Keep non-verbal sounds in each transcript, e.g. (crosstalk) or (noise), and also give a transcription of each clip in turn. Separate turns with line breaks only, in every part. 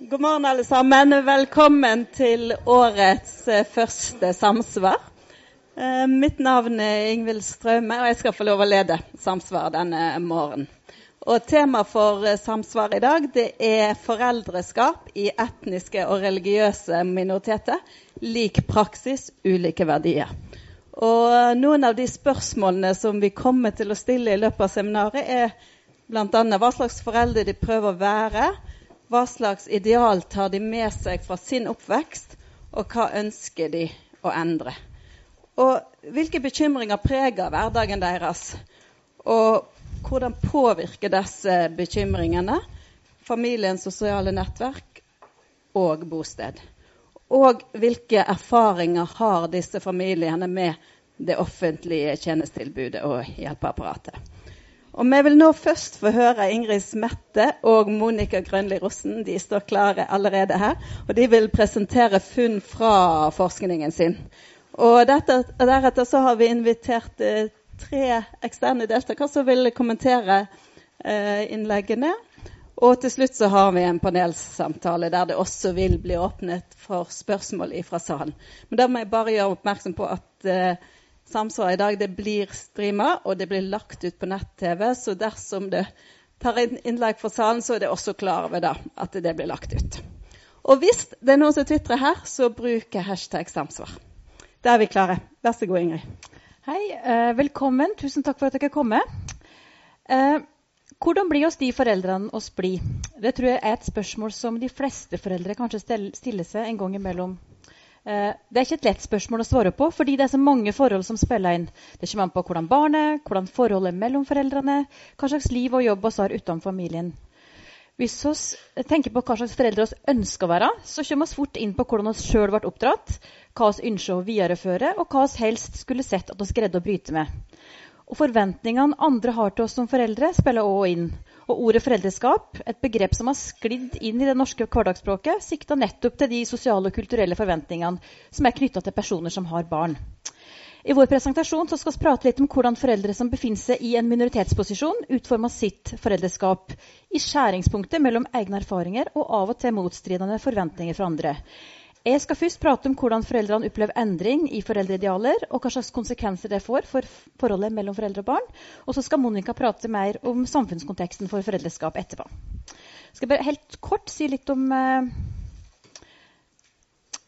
God morgen, alle sammen. Velkommen til årets eh, første Samsvar. Eh, mitt navn er Ingvild Straume, og jeg skal få lov å lede Samsvar denne morgenen. Og Temaet for eh, Samsvar i dag det er foreldreskap i etniske og religiøse minoriteter. Lik praksis, ulike verdier. Og Noen av de spørsmålene som vi kommer til å stille i løpet av seminaret, er bl.a. hva slags foreldre de prøver å være hva slags ideal tar de med seg fra sin oppvekst, og hva ønsker de å endre? Og hvilke bekymringer preger hverdagen deres? Og hvordan påvirker disse bekymringene familiens sosiale nettverk og bosted? Og hvilke erfaringer har disse familiene med det offentlige tjenestetilbudet og hjelpeapparatet? Og vi vil nå først få høre Ingrid Smette og Monica Grønli Rossen. De står klare allerede her. Og de vil presentere funn fra forskningen sin. Og deretter så har vi invitert eh, tre eksterne deltakere som vil kommentere eh, innleggene. Og til slutt så har vi en panelsamtale der det også vil bli åpnet for spørsmål fra salen. Men da må jeg bare gjøre oppmerksom på at eh, Samsvar i dag det blir streama, og det blir lagt ut på nett-TV. Så dersom det tar inn innlegg fra salen, så er det også klar over da, at det blir lagt ut. Og hvis det er noen som tvitrer her, så bruk hashtag samsvar. Da er vi klare. Vær så god, Ingrid.
Hei. Eh, velkommen. Tusen takk for at dere kom. Eh, hvordan blir oss de foreldrene oss blir? Det tror jeg er et spørsmål som de fleste foreldre kanskje stiller seg en gang imellom det er ikke et lett spørsmål å svare på, fordi det er så mange forhold som spiller inn. Det kommer an på hvordan barnet, hvordan forholdet mellom foreldrene, hva slags liv og jobb vi har utenfor familien. Hvis vi tenker på hva slags foreldre vi ønsker å være, så kommer vi fort inn på hvordan vi sjøl ble oppdratt, hva vi ønsker å videreføre, og hva vi helst skulle sett at vi greide å bryte med. Og Forventningene andre har til oss som foreldre, spiller òg inn. Og ordet foreldreskap, et begrep som har sklidd inn i det norske hverdagsspråket, sikta nettopp til de sosiale og kulturelle forventningene som er knytta til personer som har barn. I vår presentasjon skal vi prate litt om hvordan foreldre som befinner seg i en minoritetsposisjon, utformer sitt foreldreskap i skjæringspunktet mellom egne erfaringer og av og til motstridende forventninger fra andre. Jeg skal først prate om hvordan foreldrene opplever endring i foreldreidealer, og hva slags konsekvenser det får for forholdet mellom foreldre og barn. Og så skal Monica prate mer om samfunnskonteksten for foreldreskap etterpå. Jeg skal bare helt kort si litt om, eh,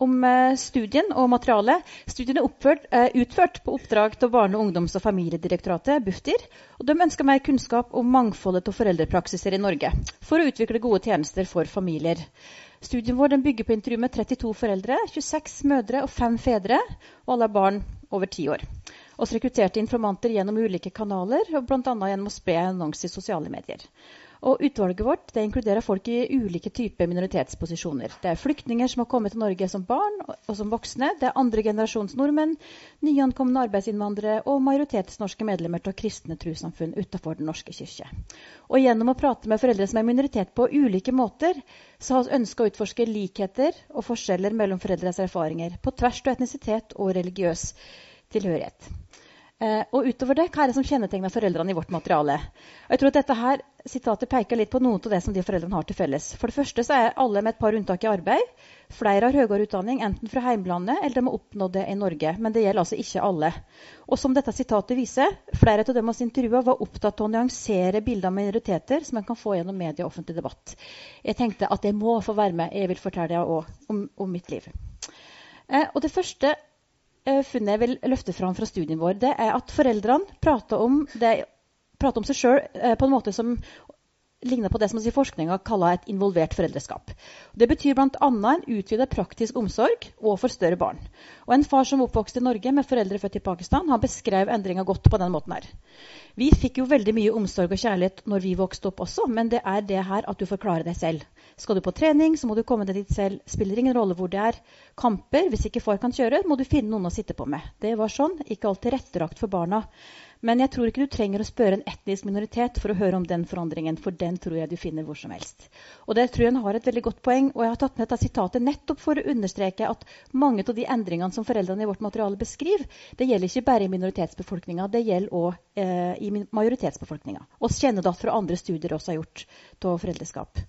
om eh, studien og materialet. Studien er oppført, eh, utført på oppdrag til Barne-, ungdoms- og familiedirektoratet, Bufdir. Og de ønsker mer kunnskap om mangfoldet av foreldrepraksiser i Norge for å utvikle gode tjenester for familier. Studien vår bygger på intervju med 32 foreldre, 26 mødre og 5 fedre, og alle er barn over 10 år. Vi rekrutterte informanter gjennom ulike kanaler, bl.a. gjennom å spre annonser i sosiale medier. Og Utvalget vårt inkluderer folk i ulike typer minoritetsposisjoner. Det er flyktninger som har kommet til Norge som barn og som voksne. Det er andre generasjons nordmenn, nyankomne arbeidsinnvandrere og majoritetsnorske medlemmer av kristne trossamfunn utenfor Den norske kirke. Og Gjennom å prate med foreldre som er minoritet på ulike måter, så har vi ønska å utforske likheter og forskjeller mellom foreldres erfaringer på tvers av etnisitet og religiøs tilhørighet. Eh, og utover det, Hva er det som kjennetegner foreldrene i vårt materiale? Og jeg tror at dette her, Sitatet peker litt på noe av det som de foreldrene har til felles. For det første så er alle med et par unntak i arbeid. Flere har høyere utdanning enten fra heimlandet eller de har oppnådd det i Norge. Men det gjelder altså ikke alle. Og som dette sitatet viser, flere av dem vi intervjua, var opptatt av å nyansere bilder av minoriteter som en kan få gjennom media og offentlig debatt. Jeg tenkte at jeg må få være med. Jeg vil fortelle deg om, om mitt liv. Eh, og det første funnet jeg vil løfte fram fra studien vår, det er at foreldrene prater om, det, prater om seg sjøl eh, på en måte som ligner på det som forskninga kaller et involvert foreldreskap. Det betyr bl.a. en utvidet praktisk omsorg og for større barn. Og En far som oppvokste i Norge med foreldre født i Pakistan, han beskrev endringa godt på den måten. her. Vi fikk jo veldig mye omsorg og kjærlighet når vi vokste opp også, men det er det her at du får klare deg selv. Skal du på trening, så må du komme deg dit selv. Spiller ingen rolle hvor det er kamper. Hvis ikke far kan kjøre, må du finne noen å sitte på med. Det var sånn, ikke alt tilrettelagt for barna. Men jeg tror ikke du trenger å spørre en etnisk minoritet for å høre om den forandringen, for den tror jeg du finner hvor som helst. Og der tror jeg han har et veldig godt poeng, og jeg har tatt med dette sitatet nettopp for å understreke at mange av de endringene som foreldrene i vårt materiale beskriver, det gjelder ikke bare i minoritetsbefolkninga, det gjelder òg eh, i majoritetsbefolkninga. Vi kjenner det fra andre studier også har gjort av foreldreskap.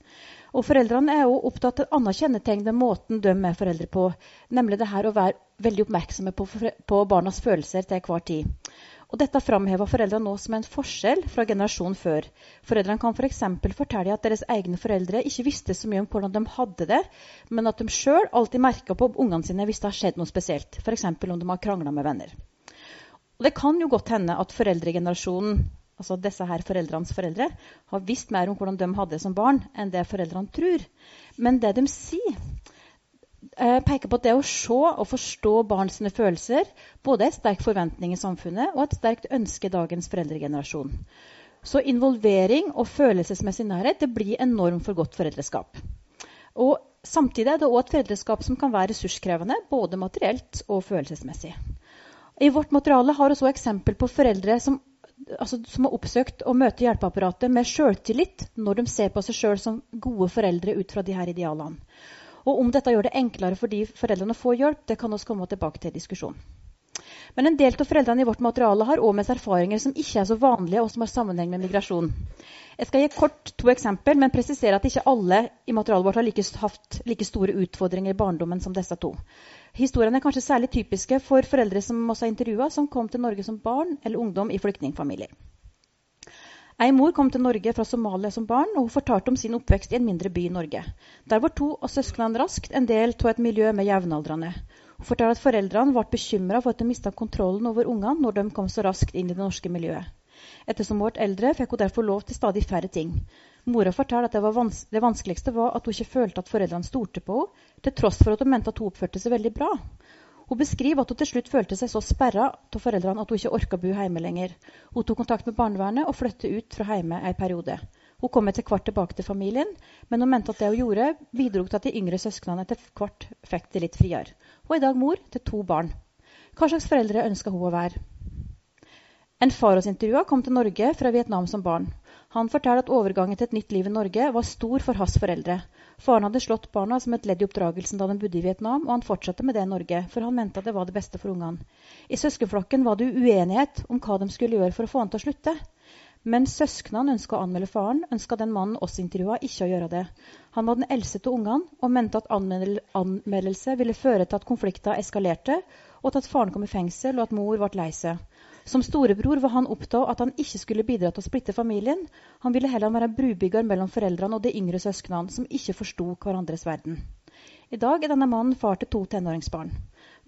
Og Foreldrene er jo opptatt av et annet kjennetegn ved måten de er foreldre på, nemlig det her å være veldig oppmerksomme på, på barnas følelser til hver tid. Og dette framhever foreldrene nå som en forskjell fra generasjonen før. Foreldrene kan f.eks. For fortelle at deres egne foreldre ikke visste så mye om hvordan de hadde det, men at de sjøl alltid merka på ungene sine hvis det har skjedd noe spesielt, f.eks. om de har krangla med venner. Og det kan jo godt hende at foreldregenerasjonen, altså disse her foreldrenes foreldre, har visst mer om hvordan de hadde det som barn, enn det foreldrene tror. Men det de sier, peker på at det å se og forstå barns følelser både er en sterk forventning i samfunnet og et sterkt ønske i dagens foreldregenerasjon. Så involvering og følelsesmessig nærhet det blir enormt for godt foreldreskap. Og Samtidig er det òg et foreldreskap som kan være ressurskrevende, både materielt og følelsesmessig. I vårt materiale har vi også eksempel på foreldre som, altså, som har oppsøkt å møte hjelpeapparatet med sjøltillit når de ser på seg sjøl som gode foreldre ut fra de her idealene. Og om dette gjør det enklere for de foreldrene å få hjelp, det kan vi komme tilbake til i diskusjon. Men en del av foreldrene i vårt materiale har òg med seg erfaringer som ikke er så vanlige, og som har sammenheng med migrasjon. Jeg skal gi kort to eksempel, men presisere at ikke alle i materialet vårt har like, hatt like store utfordringer i barndommen som disse to. Historiene er kanskje særlig typiske for foreldre som også har intervjua, som kom til Norge som barn eller ungdom i flyktningfamilier. Ei mor kom til Norge fra Somalia som barn, og hun fortalte om sin oppvekst i en mindre by i Norge. Der var to av søsknene raskt en del av et miljø med jevnaldrende. Hun fortalte at foreldrene ble bekymra for at de mista kontrollen over ungene når de kom så raskt inn i det norske miljøet. Ettersom hun ble eldre, fikk hun derfor lov til stadig færre ting. Mora fortalte at det, vans det vanskeligste var at hun ikke følte at foreldrene stolte på henne, til tross for at hun mente at hun oppførte seg veldig bra. Hun beskriver at hun til slutt følte seg så sperra av foreldrene at hun ikke orka bo hjemme lenger. Hun tok kontakt med barnevernet og flyttet ut fra hjemme en periode. Hun kom etter hvert tilbake til familien, men hun mente at det hun gjorde, bidro til at de yngre søsknene etter hvert fikk det litt friere. Hun er i dag mor til to barn. Hva slags foreldre ønska hun å være? En far hos intervjua kom til Norge fra Vietnam som barn. Han forteller at overgangen til et nytt liv i Norge var stor for hans foreldre. Faren hadde slått barna som et ledd i oppdragelsen da de bodde i Vietnam, og han fortsatte med det i Norge, for han mente at det var det beste for ungene. I søskenflokken var det uenighet om hva de skulle gjøre for å få han til å slutte. Men søsknene ønska å anmelde faren, ønska den mannen oss intervjua, ikke å gjøre det. Han var den eldste av ungene og mente at anmeldelse ville føre til at konflikter eskalerte, og til at faren kom i fengsel, og at mor ble lei seg. Som storebror var han opptatt at han ikke skulle bidra til å splitte familien. Han ville heller være brubygger mellom foreldrene og de yngre søsknene, som ikke forsto hverandres verden. I dag er denne mannen far til to tenåringsbarn.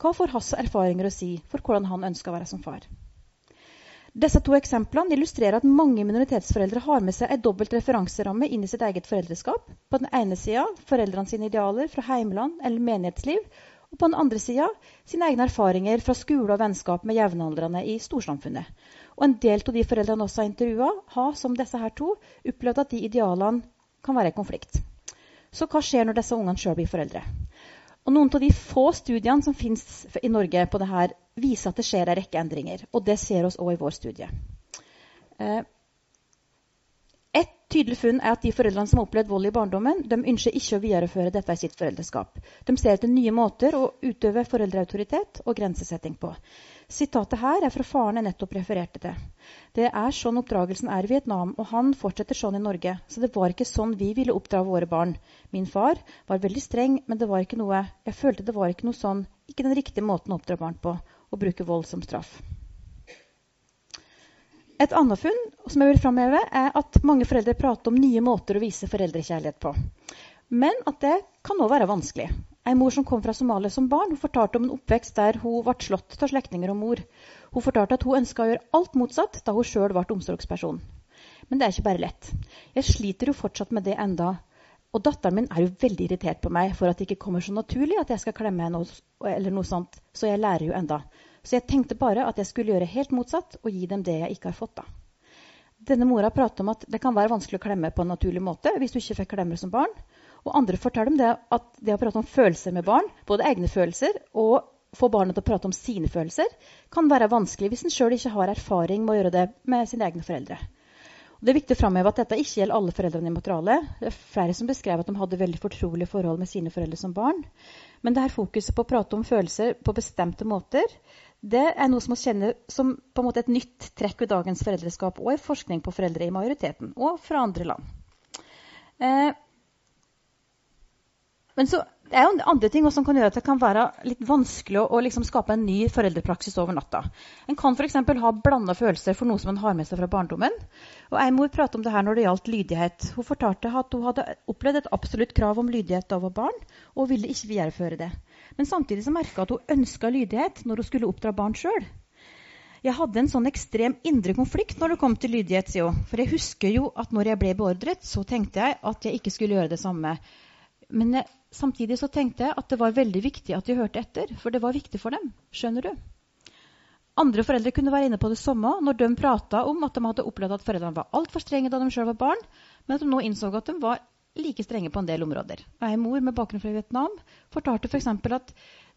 Hva får hans erfaringer å si for hvordan han ønsker å være som far? Disse to eksemplene illustrerer at mange minoritetsforeldre har med seg en dobbelt referanseramme inn i sitt eget foreldreskap. På den ene sida foreldrene sine idealer fra heimland eller menighetsliv, og på den andre sida sine egne erfaringer fra skole og vennskap med jevnaldrende i storsamfunnet. Og en del av de foreldrene også har intervjua, har som disse her to opplevd at de idealene kan være i konflikt. Så hva skjer når disse ungene sjøl blir foreldre? Og Noen av de få studiene som finnes i Norge på dette, viser at det skjer en rekke endringer. Og det ser oss òg i vår studie. Eh, tydelig funn er at de foreldrene som har opplevd vold i barndommen, de ønsker ikke å videreføre dette i sitt foreldreskap. De ser etter nye måter å utøve foreldreautoritet og grensesetting på. Sitatet her er fra faren jeg nettopp refererte til. Det er sånn oppdragelsen er i Vietnam, og han fortsetter sånn i Norge. Så det var ikke sånn vi ville oppdra våre barn. Min far var veldig streng, men det var ikke noe Jeg følte det var ikke noe sånn, ikke den riktige måten å oppdra barn på, å bruke vold som straff. Et annet funn som jeg vil framheve, er at mange foreldre prater om nye måter å vise foreldrekjærlighet på. Men at det kan òg være vanskelig. En mor som kom fra Somalia som barn, fortalte om en oppvekst der hun ble slått av slektninger og mor. Hun fortalte at hun ønska å gjøre alt motsatt da hun sjøl ble omsorgsperson. Men det er ikke bare lett. Jeg sliter jo fortsatt med det enda. Og datteren min er jo veldig irritert på meg for at det ikke kommer så naturlig at jeg skal klemme henne, eller noe sånt. Så jeg lærer jo enda. Så jeg tenkte bare at jeg skulle gjøre helt motsatt og gi dem det jeg ikke har fått. da. Denne mora prater om at det kan være vanskelig å klemme på en naturlig måte hvis du ikke fikk klemmer som barn. Og andre forteller om det at det å prate om følelser med barn, både egne følelser og få barnet til å prate om sine følelser, kan være vanskelig hvis en sjøl ikke har erfaring med å gjøre det med sine egne foreldre. Det er viktig å framheve at dette ikke gjelder alle foreldrene i materialet. Det er flere som beskrev at de hadde veldig fortrolige forhold med sine foreldre som barn. Men det her fokuset på å prate om følelser på bestemte måter, det er noe som vi kjenner som på en måte et nytt trekk ved dagens foreldreskap og i forskning på foreldre i majoriteten, og fra andre land. Eh, Men så det er jo andre ting som kan gjøre at det kan være litt vanskelig å, liksom skape en ny foreldrepraksis over natta. En kan f.eks. ha blanda følelser for noe som en har med seg fra barndommen. Og Ei mor pratet om det her når det gjaldt lydighet. Hun fortalte at hun hadde opplevd et absolutt krav om lydighet da hun var barn, og ville ikke videreføre det. Men samtidig så merka at hun ønska lydighet når hun skulle oppdra barn sjøl. Jeg hadde en sånn ekstrem indre konflikt når det kom til lydighet, sier hun. For jeg husker jo at når jeg ble beordret, så tenkte jeg at jeg ikke skulle gjøre det samme. Men jeg, samtidig så tenkte jeg at det var veldig viktig at de hørte etter, for det var viktig for dem. Skjønner du? Andre foreldre kunne være inne på det samme når de prata om at de hadde opplevd at foreldrene var altfor strenge da de sjøl var barn, men at de nå innså at de var like strenge på en del områder. Og Ei mor med bakgrunn fra Vietnam fortalte f.eks. For at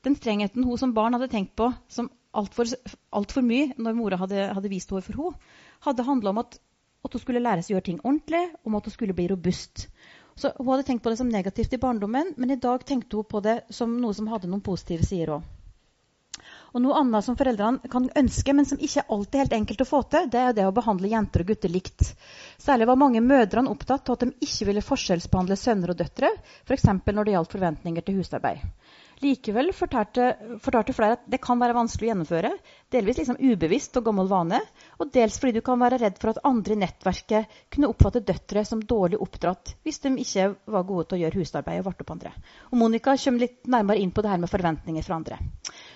den strengheten hun som barn hadde tenkt på som altfor alt for mye når mora hadde, hadde vist henne for henne, hadde handla om at, at, hun skulle lære seg å gjøre ting ordentlig, om at hun skulle bli robust. Så Hun hadde tenkt på det som negativt i barndommen, men i dag tenkte hun på det som noe som hadde noen positive sider òg. Og Noe annet som foreldrene kan ønske, men som ikke er alltid helt enkelt å få til, det er det å behandle jenter og gutter likt. Særlig var mange mødrene opptatt av at de ikke ville forskjellsbehandle sønner og døtre, f.eks. når det gjaldt forventninger til husarbeid. Likevel fortalte, fortalte, flere at det kan være vanskelig å gjennomføre. Delvis liksom ubevisst og gammel vane, og dels fordi du kan være redd for at andre i nettverket kunne oppfatte døtre som dårlig oppdratt hvis de ikke var gode til å gjøre husarbeid og varte opp andre. Og Monica kommer litt nærmere inn på det her med forventninger fra andre.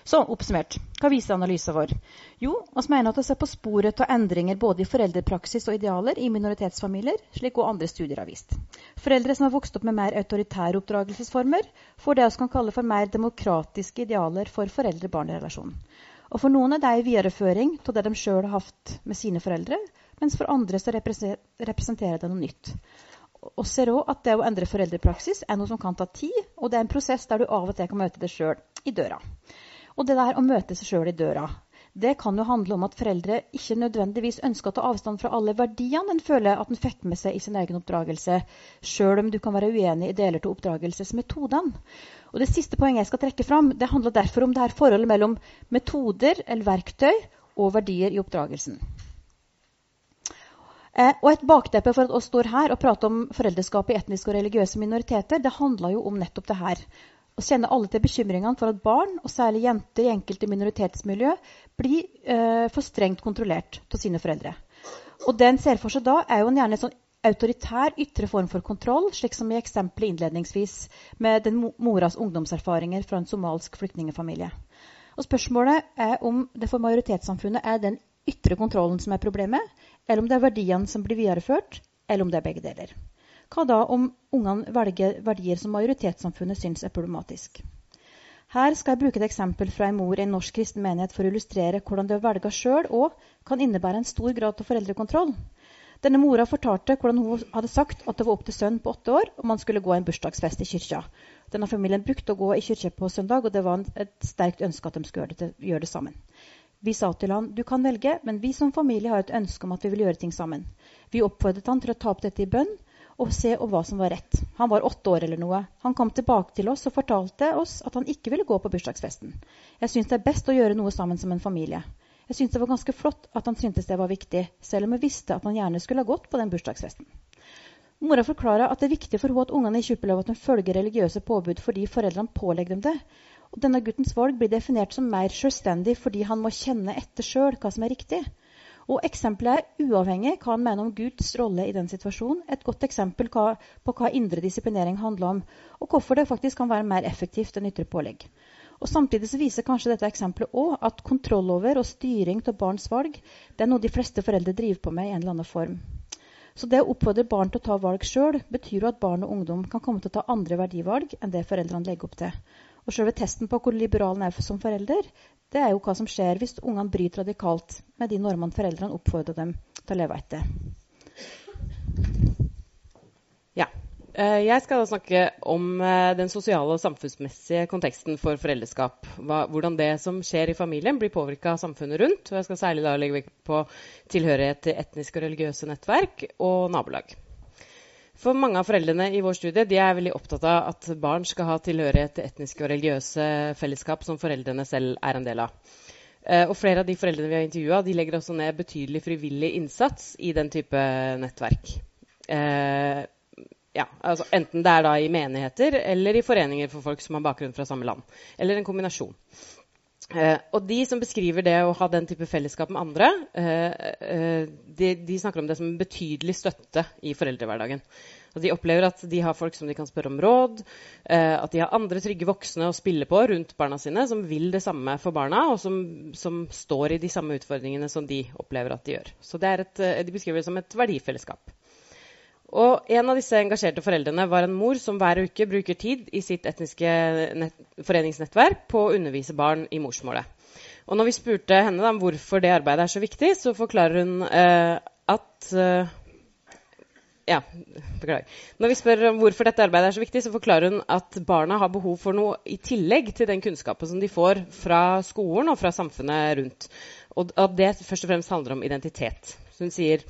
Så oppsummert, hva viser analysen vår? Jo, vi mener at vi ser på sporet av endringer både i foreldrepraksis og idealer i minoritetsfamilier, slik også andre studier har vist. Foreldre som har vokst opp med mer autoritære oppdragelsesformer, får det vi kan kalle for mer demokratiske idealer for foreldre-barn-relasjonen. Og For noen er det en videreføring av det de sjøl har hatt med sine foreldre, mens for andre så representerer det noe nytt. Og ser også at det å endre foreldrepraksis er noe som kan ta tid, og det er en prosess der du av og til kan møte deg sjøl i døra. Og det der å møte seg sjøl i døra, det kan jo handle om at foreldre ikke nødvendigvis ønsker å ta avstand fra alle verdiene en føler at en fikk med seg i sin egen oppdragelse, sjøl om du kan være uenig i deler av oppdragelsesmetodene. Og Det siste poenget jeg skal trekke fram, det handler derfor om det her forholdet mellom metoder eller verktøy og verdier i oppdragelsen. Eh, og Et bakteppe for at oss står her og prater om foreldreskap i etniske og religiøse minoriteter, det handler jo om nettopp det her. Vi kjenner alle til bekymringene for at barn, og særlig jenter i enkelte minoritetsmiljø, blir eh, for strengt kontrollert av sine foreldre. Og det en ser for seg da, er jo en gjerne sånn autoritær ytre form for kontroll, slik som i eksempelet innledningsvis med den moras ungdomserfaringer fra en somalsk flyktningfamilie. Og Spørsmålet er om det for majoritetssamfunnet er den ytre kontrollen som er problemet, eller om det er verdiene som blir videreført, eller om det er begge deler. Hva da om ungene velger verdier som majoritetssamfunnet syns er problematisk? Her skal jeg bruke et eksempel fra en mor i en norsk kristen menighet for å illustrere hvordan det å velge sjøl òg kan innebære en stor grad av foreldrekontroll. Denne mora fortalte hvordan hun hadde sagt at det var opp til sønnen på åtte år om han skulle gå en bursdagsfest i kyrkja. Denne familien brukte å gå i kyrkja på søndag, og det var et sterkt ønske at de skulle gjøre det, gjøre det sammen. Vi sa til han du kan velge, men vi som familie har et ønske om at vi vil gjøre ting sammen. Vi oppfordret han til å ta opp dette i bønn, og se hva som var rett. Han var åtte år eller noe. Han kom tilbake til oss og fortalte oss at han ikke ville gå på bursdagsfesten. Jeg syns det er best å gjøre noe sammen som en familie. Jeg syntes det var ganske flott at han syntes det var viktig, selv om jeg visste at han gjerne skulle ha gått på den bursdagsfesten. Mora forklarer at det er viktig for henne at ungene i Kjupeløv at de følger religiøse påbud fordi foreldrene pålegger dem det. Og denne guttens valg blir definert som mer selvstendig fordi han må kjenne etter sjøl hva som er riktig. Og eksempelet er uavhengig hva han mener om Guds rolle i den situasjonen. Et godt eksempel på hva indre disiplinering handler om, og hvorfor det faktisk kan være mer effektivt enn ytre pålegg. Og Samtidig så viser kanskje dette eksempelet òg at kontroll over og styring av barns valg det er noe de fleste foreldre driver på med i en eller annen form. Så det å oppfordre barn til å ta valg sjøl betyr jo at barn og ungdom kan komme til å ta andre verdivalg enn det foreldrene legger opp til. Og sjølve testen på hvor liberal en er som forelder, det er jo hva som skjer hvis ungene bryter radikalt med de normene foreldrene oppfordrer dem til å leve etter.
Ja. Eh, jeg skal snakke om eh, den sosiale og samfunnsmessige konteksten for foreldreskap. hvordan det som skjer i familien, blir påvirka av samfunnet rundt. Og jeg skal særlig da legge vekt på tilhørighet til etniske og religiøse nettverk og nabolag. For mange av foreldrene i vår studie de er veldig opptatt av at barn skal ha tilhørighet til etniske og religiøse fellesskap som foreldrene selv er en del av. Eh, og flere av de foreldrene vi har intervjua, legger også ned betydelig frivillig innsats i den type nettverk. Eh, ja, altså enten det er da i menigheter eller i foreninger for folk som har bakgrunn fra samme land. Eller en kombinasjon. Eh, og de som beskriver det å ha den type fellesskap med andre, eh, eh, de, de, snakker om det som en betydelig støtte i foreldrehverdagen. Og de opplever at de har folk som de kan spørre om råd, eh, at de har andre trygge voksne å spille på rundt barna sine, som vil det samme for barna, og som, som står i de samme utfordringene som de opplever at de gjør. Så et, eh, de beskriver det som et verdifellesskap. Og En av disse engasjerte foreldrene var en mor som hver uke bruker tid i sitt etniske foreningsnettverk på å undervise barn i morsmålet. Og når vi spurte henne om hvorfor det arbeidet er så viktig, så forklarer hun eh, at eh, ja, beklager. Når vi spør om hvorfor dette arbeidet er så viktig, så forklarer hun at barna har behov for noe i tillegg til den kunnskapen som de får fra skolen og fra samfunnet rundt. Og at det først og fremst handler om identitet. Så hun sier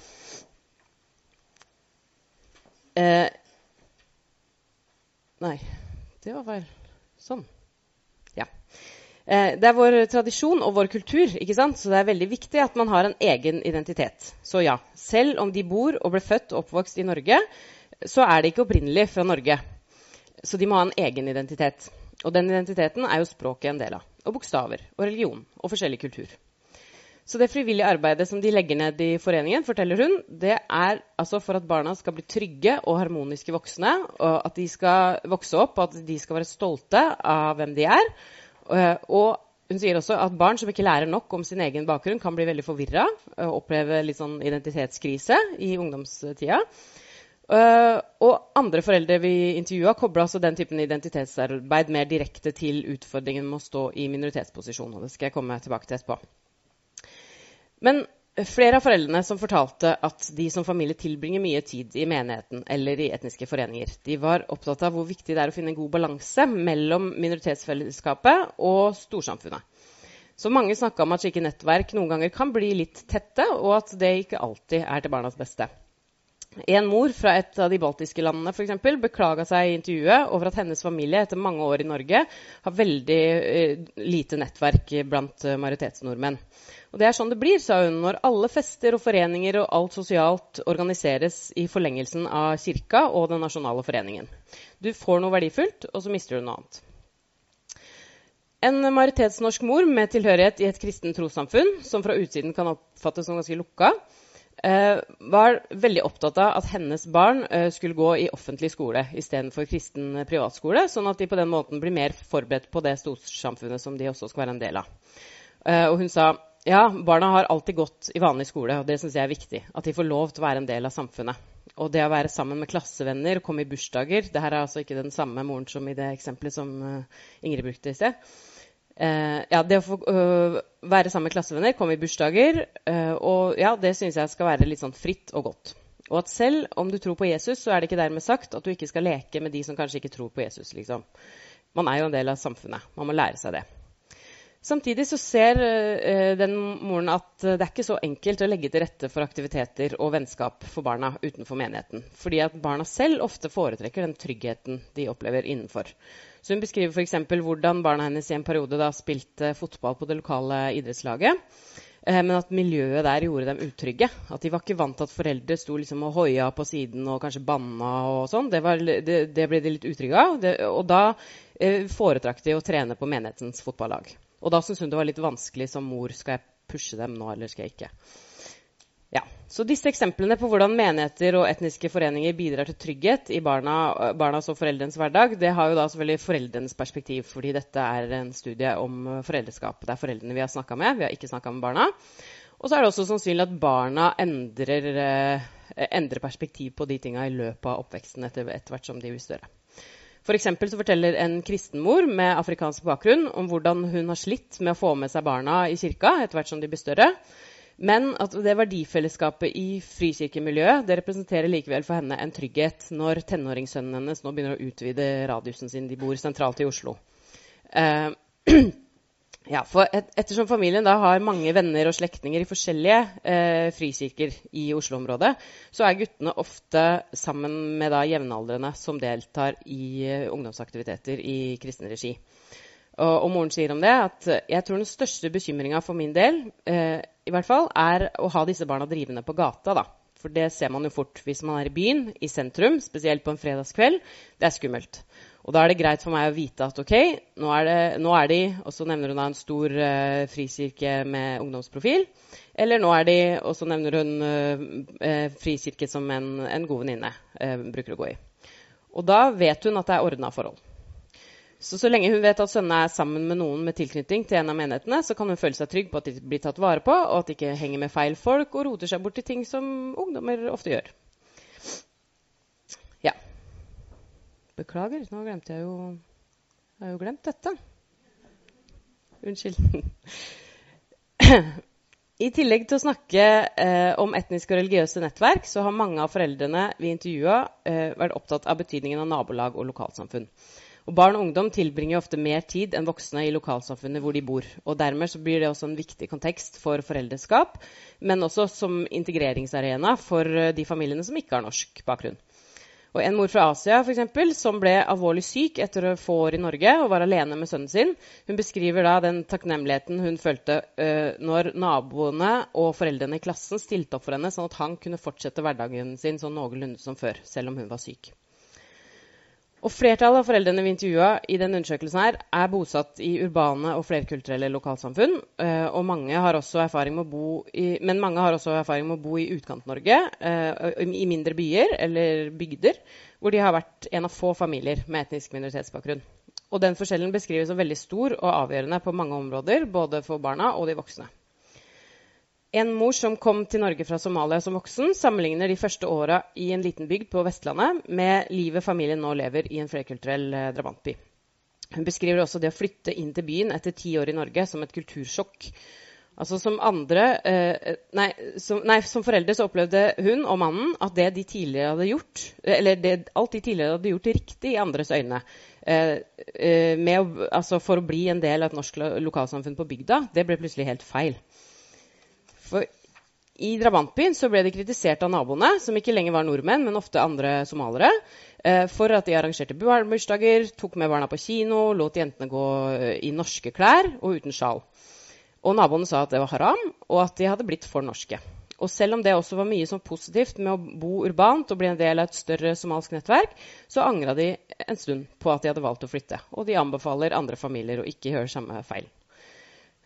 Eh, nei, det var feil. Sånn. Ja. Eh, det er vår tradisjon og vår kultur, ikke sant? så det er veldig viktig at man har en egen identitet. Så ja, selv om de bor og ble født og oppvokst i Norge, så er de ikke opprinnelig fra Norge. Så de må ha en egen identitet. Og den identiteten er jo språket en del av. Og bokstaver og religion og forskjellig kultur. Så det frivillige arbeidet som de legger ned i foreningen, forteller hun, det er altså for at barna skal bli trygge og harmoniske voksne. og At de skal vokse opp, og at de skal være stolte av hvem de er. Eh, og hun sier også at barn som ikke lærer nok om sin egen bakgrunn, kan bli veldig forvirra og oppleve litt sånn identitetskrise i ungdomstida. Uh, og andre foreldre vi intervjua, kobla altså den typen identitetsarbeid mer direkte til utfordringen med å stå i minoritetsposisjon. og Det skal jeg komme tilbake til etterpå. Men flere av foreldrene som fortalte at de som familie tilbringer mye tid i menigheten eller i etniske foreninger, de var opptatt av hvor viktig det er å finne en god balanse mellom minoritetsfellesskapet og storsamfunnet. Så mange snakka om at slike nettverk noen ganger kan bli litt tette, og at det ikke alltid er til barnas beste. En mor fra et av de baltiske landene for eksempel, beklaga seg i intervjuet over at hennes familie etter mange år i Norge har veldig eh, lite nettverk blant majoritetsnordmenn. Og det er sånn det blir, sa hun, når alle fester og foreninger og alt sosialt organiseres i forlengelsen av kirka og Den nasjonale foreningen. Du får noe verdifullt, og så mister du noe annet. En majoritetsnorsk mor med tilhørighet i et kristent trossamfunn, som fra utsiden kan oppfattes som ganske lukka, eh, var veldig opptatt av at hennes barn eh, skulle gå i offentlig skole istedenfor kristen privatskole, sånn at de på den måten blir mer forberedt på det storsamfunnet som de også skal være en del av. Eh, og hun sa ja, barna har alltid gått i vanlig skole, og det syns jeg er viktig. At de får lov til å være en del av samfunnet. Og det å være sammen med klassevenner, og komme i bursdager Det her er altså ikke den samme moren som i det eksempelet som uh, Ingrid brukte i sted. Uh, ja, det å få uh, være sammen med klassevenner, komme i bursdager, og ja, det syns jeg skal være litt sånn fritt og godt. Og at selv om du tror på Jesus, så er det ikke dermed sagt at du ikke skal leke med de som kanskje ikke tror på Jesus. liksom. Man er jo en del av samfunnet. Man må lære seg det. Samtidig så ser uh, den moren at det er ikke så enkelt å legge til rette for aktiviteter og vennskap for barna utenfor menigheten. Fordi at barna selv ofte foretrekker den tryggheten de opplever innenfor. Så Hun beskriver f.eks. hvordan barna hennes i en periode da spilte fotball på det lokale idrettslaget. Uh, men at miljøet der gjorde dem utrygge. At de var ikke vant til at foreldre sto liksom og hoia på siden og kanskje banna og sånn. Det, det, det, ble de litt utrygge av. Det, og da foretrakk de å trene på menighetens fotballag. Og da syntes hun det var litt vanskelig som mor. Skal jeg pushe dem nå, eller skal jeg ikke? Ja, så Disse eksemplene på hvordan menigheter og etniske foreninger bidrar til trygghet i barna, barnas og foreldrenes hverdag, det har jo da selvfølgelig foreldrenes perspektiv, fordi dette er en studie om foreldreskap. Det er foreldrene vi har snakka med, vi har ikke snakka med barna. Og så er det også sannsynlig at barna endrer, eh, endrer perspektiv på de tinga i løpet av oppveksten etter, etter hvert som de blir større. For så forteller en kristenmor med afrikansk bakgrunn om hvordan hun har slitt med å få med seg barna i kirka etter hvert som de blir større. Men at det verdifellesskapet i frikirkemiljøet det representerer likevel for henne en trygghet når tenåringssønnen hennes nå begynner å utvide radiusen sin. De bor sentralt i Oslo. Eh, (clears throat) Ja, for et, Ettersom familien da har mange venner og slektninger i forskjellige eh, frikirker i Oslo-området, så er guttene ofte sammen med da jevnaldrende som deltar i eh, ungdomsaktiviteter i kristen regi. Og, og, moren sier om det at jeg tror den største bekymringa for min del eh, i hvert fall, er å ha disse barna drivende på gata. da. For det ser man jo fort hvis man er i byen, i sentrum, spesielt på en fredagskveld. Det er skummelt. Og da er det greit for meg å vite at ok, nå er, det, nå er de Og så nevner hun da en stor uh, frikirke med ungdomsprofil. Eller nå er de Og så nevner hun uh, frikirke som en, en god venninne uh, bruker å gå i. Og da vet hun at det er ordna forhold. Så så lenge hun vet at sønnene er sammen med noen med tilknytning til en av menighetene, så kan hun føle seg trygg på at de blir tatt vare på, og at de ikke henger med feil folk og roter seg bort til ting som ungdommer ofte gjør. Ja. Beklager, nå glemte jeg jo Jeg har jo glemt dette. Unnskyld. I tillegg til å snakke eh, om etniske og religiøse nettverk, så har mange av foreldrene vi intervjua, eh, vært opptatt av betydningen av nabolag og lokalsamfunn. Og Barn og ungdom tilbringer ofte mer tid enn voksne i lokalsamfunnet hvor de bor. og Dermed blir det også en viktig kontekst for foreldreskap, men også som integreringsarena for eh, de familiene som ikke har norsk bakgrunn. Og En mor fra Asia for eksempel, som ble alvorlig syk etter få år i Norge og var alene med sønnen sin, hun beskriver da den takknemligheten hun følte uh, når naboene og foreldrene i klassen stilte opp for henne, sånn at han kunne fortsette hverdagen sin sånn noenlunde som før, selv om hun var syk. Og Flertallet av foreldrene vi intervjua i denne undersøkelsen her, er bosatt i urbane og flerkulturelle lokalsamfunn. Uh, og mange har også erfaring med å bo i, men mange har også erfaring med å bo i Utkant-Norge, uh, i mindre byer eller bygder, hvor de har vært en av få familier med etnisk minoritetsbakgrunn. Og den forskjellen beskrives som veldig stor og avgjørende på mange områder, både for barna og de voksne. En mor som kom til Norge fra Somalia som voksen, sammenligner de første åra i en liten bygd på Vestlandet med livet familien nå lever i en flerkulturell eh, drabantby. Hun beskriver også det å flytte inn til byen etter ti år i Norge som et kultursjokk. Altså Som andre, eh, nei, som, nei, som foreldre så opplevde hun og mannen at det de tidligere hadde gjort, eller det, alt de tidligere hadde gjort riktig i andres øyne, eh, eh å, altså for å bli en del av et norsk lokalsamfunn på bygda, det ble plutselig helt feil. For i drabantbyen så ble de kritisert av naboene, som ikke lenger var nordmenn, men ofte andre somalere, eh, for at de arrangerte bursdager, tok med barna på kino, lot jentene gå eh, i norske klær og uten sjal. Og naboene sa at det var haram, og at de hadde blitt for norske. Og selv om det også var mye som positivt med å bo urbant og bli en del av et større somalsk nettverk, så angra de en stund på at de hadde valgt å flytte. Og de anbefaler andre familier å ikke gjøre samme feil.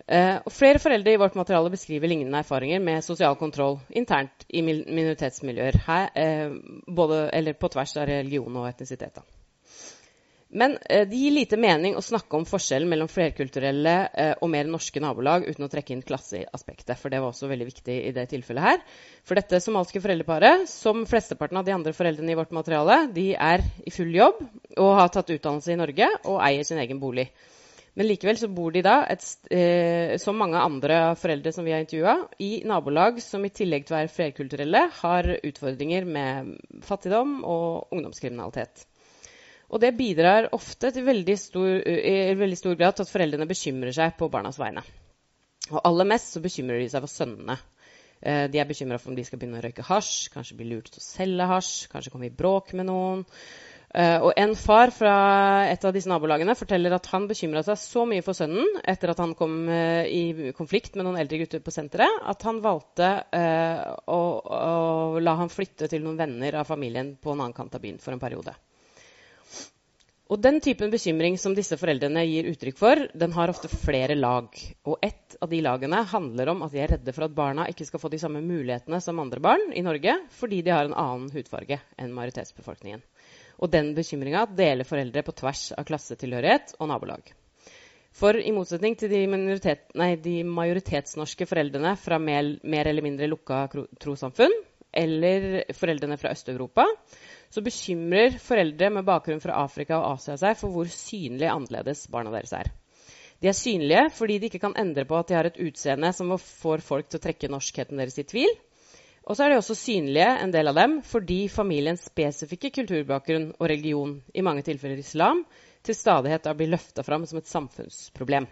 Uh, og flere foreldre i vårt materiale beskriver lignende erfaringer med sosial kontroll internt i minoritetsmiljøer, her, uh, både, på tvers av religion og etnisitet. Men uh, det gir lite mening å snakke om forskjellen mellom flerkulturelle og mer norske nabolag uten å trekke inn klasseaspektet, for det var også veldig viktig i det tilfellet her. For dette somalske foreldreparet, som flesteparten av de andre foreldrene i vårt materiale, de er i full jobb og har tatt utdannelse i Norge og eier sin egen bolig. Men likevel så bor de da, et, eh, som mange andre foreldre som vi har intervjua, i nabolag som i tillegg til å være flerkulturelle har utfordringer med fattigdom og ungdomskriminalitet. Og det bidrar ofte til veldig stor, i veldig stor grad til at foreldrene bekymrer seg på barnas vegne. Og aller mest så bekymrer de seg for sønnene. Eh, de er bekymra for om de skal begynne å røyke hasj, kanskje bli lurt til å selge hasj, kanskje komme i bråk med noen. Uh, og En far fra et av disse nabolagene forteller at han bekymra seg så mye for sønnen etter at han kom uh, i konflikt med noen eldre gutter på senteret, at han valgte uh, å, å, la han flytte til noen venner av familien på en annen kant av byen for en periode. Og Den typen bekymring som disse foreldrene gir uttrykk for, den har ofte flere lag. Og Et av de lagene handler om at de er redde for at barna ikke skal få de samme mulighetene som andre barn i Norge fordi de har en annen hudfarge enn majoritetsbefolkningen. Og den bekymringa deler foreldre på tvers av klassetilhørighet og nabolag. For i motsetning til de, nei, de majoritetsnorske foreldrene fra mer, mer eller mindre lukka trossamfunn, eller foreldrene fra Øst-Europa, så bekymrer foreldre med bakgrunn fra Afrika og Asia seg for hvor synlig annerledes barna deres er. De er synlige fordi de ikke kan endre på at de har et utseende som får folk til å trekke norskheten deres i tvil, og så er de også synlige, en del av dem, fordi familiens spesifikke kulturbakgrunn og religion, i mange tilfeller islam, til stadighet har blitt løfta fram som et samfunnsproblem.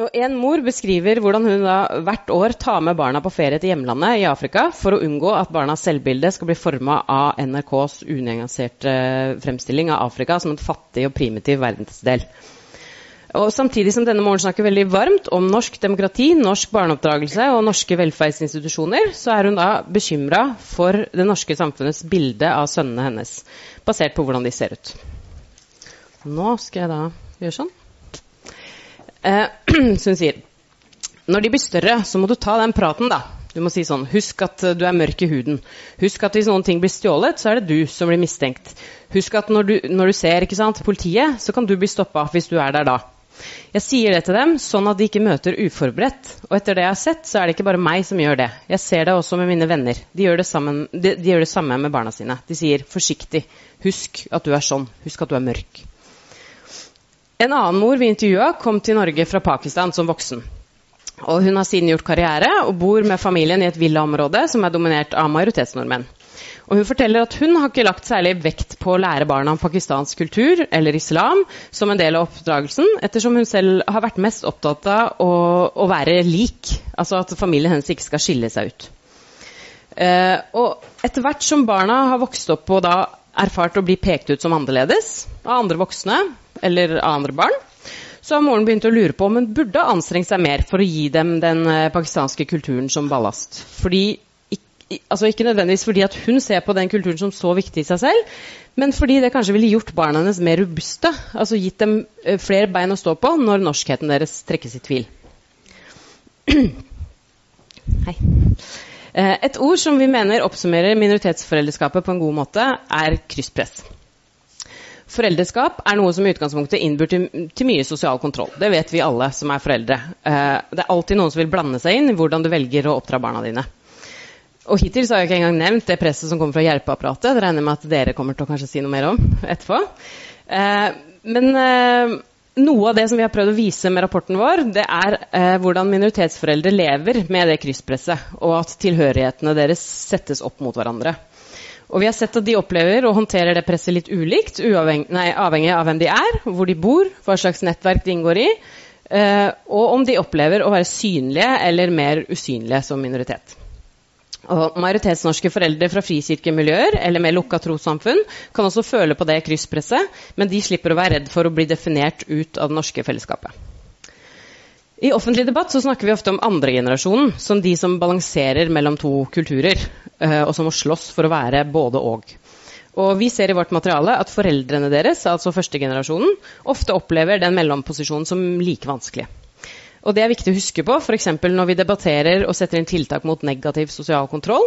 Og En mor beskriver hvordan hun da hvert år tar med barna på ferie til hjemlandet i Afrika for å unngå at barnas selvbilde skal bli forma av NRKs unyanserte fremstilling av Afrika som en fattig og primitiv verdensdel. Og Samtidig som denne morgenen snakker veldig varmt om norsk demokrati, norsk barneoppdragelse og norske velferdsinstitusjoner, så er hun da bekymra for det norske samfunnets bilde av sønnene hennes, basert på hvordan de ser ut. Nå skal jeg da gjøre sånn. Eh, (clears throat) så hun sier når de blir større, så må du ta den praten, da. Du må si sånn Husk at du er mørk i huden. Husk at hvis noen ting blir stjålet, så er det du som blir mistenkt. Husk at når du, når du ser sant, politiet, så kan du bli stoppa hvis du er der da. Jeg sier det til dem sånn at de ikke møter uforberedt. Og etter det jeg har sett, så er det ikke bare meg som gjør det. Jeg ser det også med mine venner. De gjør det, sammen, de, de gjør det samme med barna sine. De sier 'forsiktig', husk at du er sånn, husk at du er mørk. En annen mor vi intervjua, kom til Norge fra Pakistan som voksen. Og hun har siden gjort karriere og bor med familien i et villaområde som er dominert av majoritetsnordmenn. Og hun forteller at hun har ikke lagt særlig vekt på å lære barna om pakistansk kultur eller islam som en del av oppdragelsen, ettersom hun selv har vært mest opptatt av å, å være lik. Altså at familien hennes ikke skal skille seg ut. Eh, og etter hvert som barna har vokst opp og da erfart å bli pekt ut som annerledes av andre voksne eller av andre barn, så har moren begynt å lure på om hun burde anstrengt seg mer for å gi dem den eh, pakistanske kulturen som ballast. Fordi altså Ikke nødvendigvis fordi at hun ser på den kulturen som så viktig i seg selv, men fordi det kanskje ville gjort barna hennes mer robuste. Altså gitt dem eh, flere bein å stå på når norskheten deres trekkes i tvil. (clears throat) Hei. Eh, et ord som vi mener oppsummerer minoritetsforeldreskapet på en god måte, er krysspress. Foreldreskap er noe som i utgangspunktet innbyr til, til, mye sosial kontroll. Det vet vi alle som er foreldre. Eh, det er alltid noen som vil blande seg inn i hvordan du velger å oppdra barna dine. Og hittil så har jeg ikke engang nevnt det presset som kommer fra hjelpeapparatet. Det regner jeg med at dere kommer til å kanskje si noe mer om (laughs) etterpå. Eh, men eh, noe av det som vi har prøvd å vise med rapporten vår, det er eh, hvordan minoritetsforeldre lever med det krysspresset, og at tilhørighetene deres settes opp mot hverandre. Og vi har sett at de opplever og håndterer det presset litt ulikt, nei, avhengig av hvem de er, hvor de bor, hva slags nettverk de inngår i, eh, og om de opplever å være synlige eller mer usynlige som minoritet. Og majoritetsnorske foreldre fra frikirkemiljøer eller mer lukka trossamfunn kan også føle på det krysspresset, men de slipper å være redd for å bli definert ut av det norske fellesskapet. I offentlig debatt så snakker vi ofte om andregenerasjonen som de som balanserer mellom to kulturer, eh, og som må slåss for å være både og. Og vi ser i vårt materiale at foreldrene deres, altså førstegenerasjonen, ofte opplever den mellomposisjonen som like vanskelig. Og det er viktig å huske på f.eks. når vi debatterer og setter inn tiltak mot negativ sosial kontroll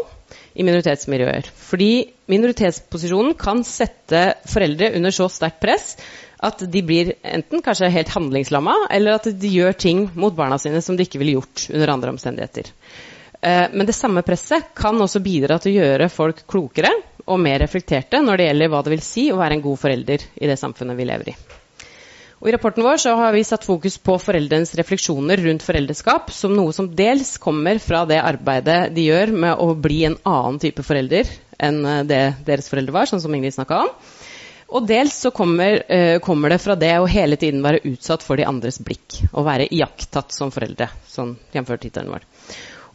i minoritetsmiljøer. Fordi minoritetsposisjonen kan sette foreldre under så sterkt press at de blir enten kanskje helt handlingslamma, eller at de gjør ting mot barna sine som de ikke ville gjort under andre omstendigheter. Eh, men det samme presset kan også bidra til å gjøre folk klokere og mer reflekterte når det gjelder hva det vil si å være en god forelder i det samfunnet vi lever i. Og I rapporten vår har vi satt fokus på foreldrenes refleksjoner rundt foreldreskap som noe som dels kommer fra det arbeidet de gjør med å bli en annen type forelder enn eh, det deres foreldre var, sånn som Ingrid snakka om. Og dels så kommer, uh, kommer, det fra det å hele tiden være utsatt for de andres blikk. Å være iakttatt som foreldre, sånn jf. tittelen vår.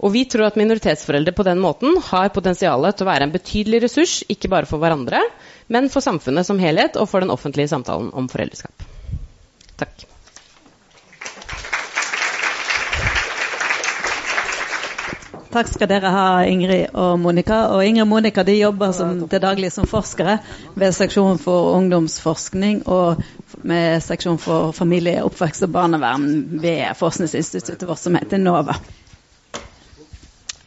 Og vi tror at minoritetsforeldre på den måten har potensial til å være en betydelig ressurs, ikke bare for hverandre, men for samfunnet som helhet og for den offentlige samtalen om foreldreskap. Takk.
Takk skal dere ha, Ingrid og Monica. Og Ingrid og Monica de jobber som, til daglig som forskere ved seksjon for ungdomsforskning og med seksjon for familie, oppvekst og barnevern ved forskningsinstituttet vårt som heter NOVA.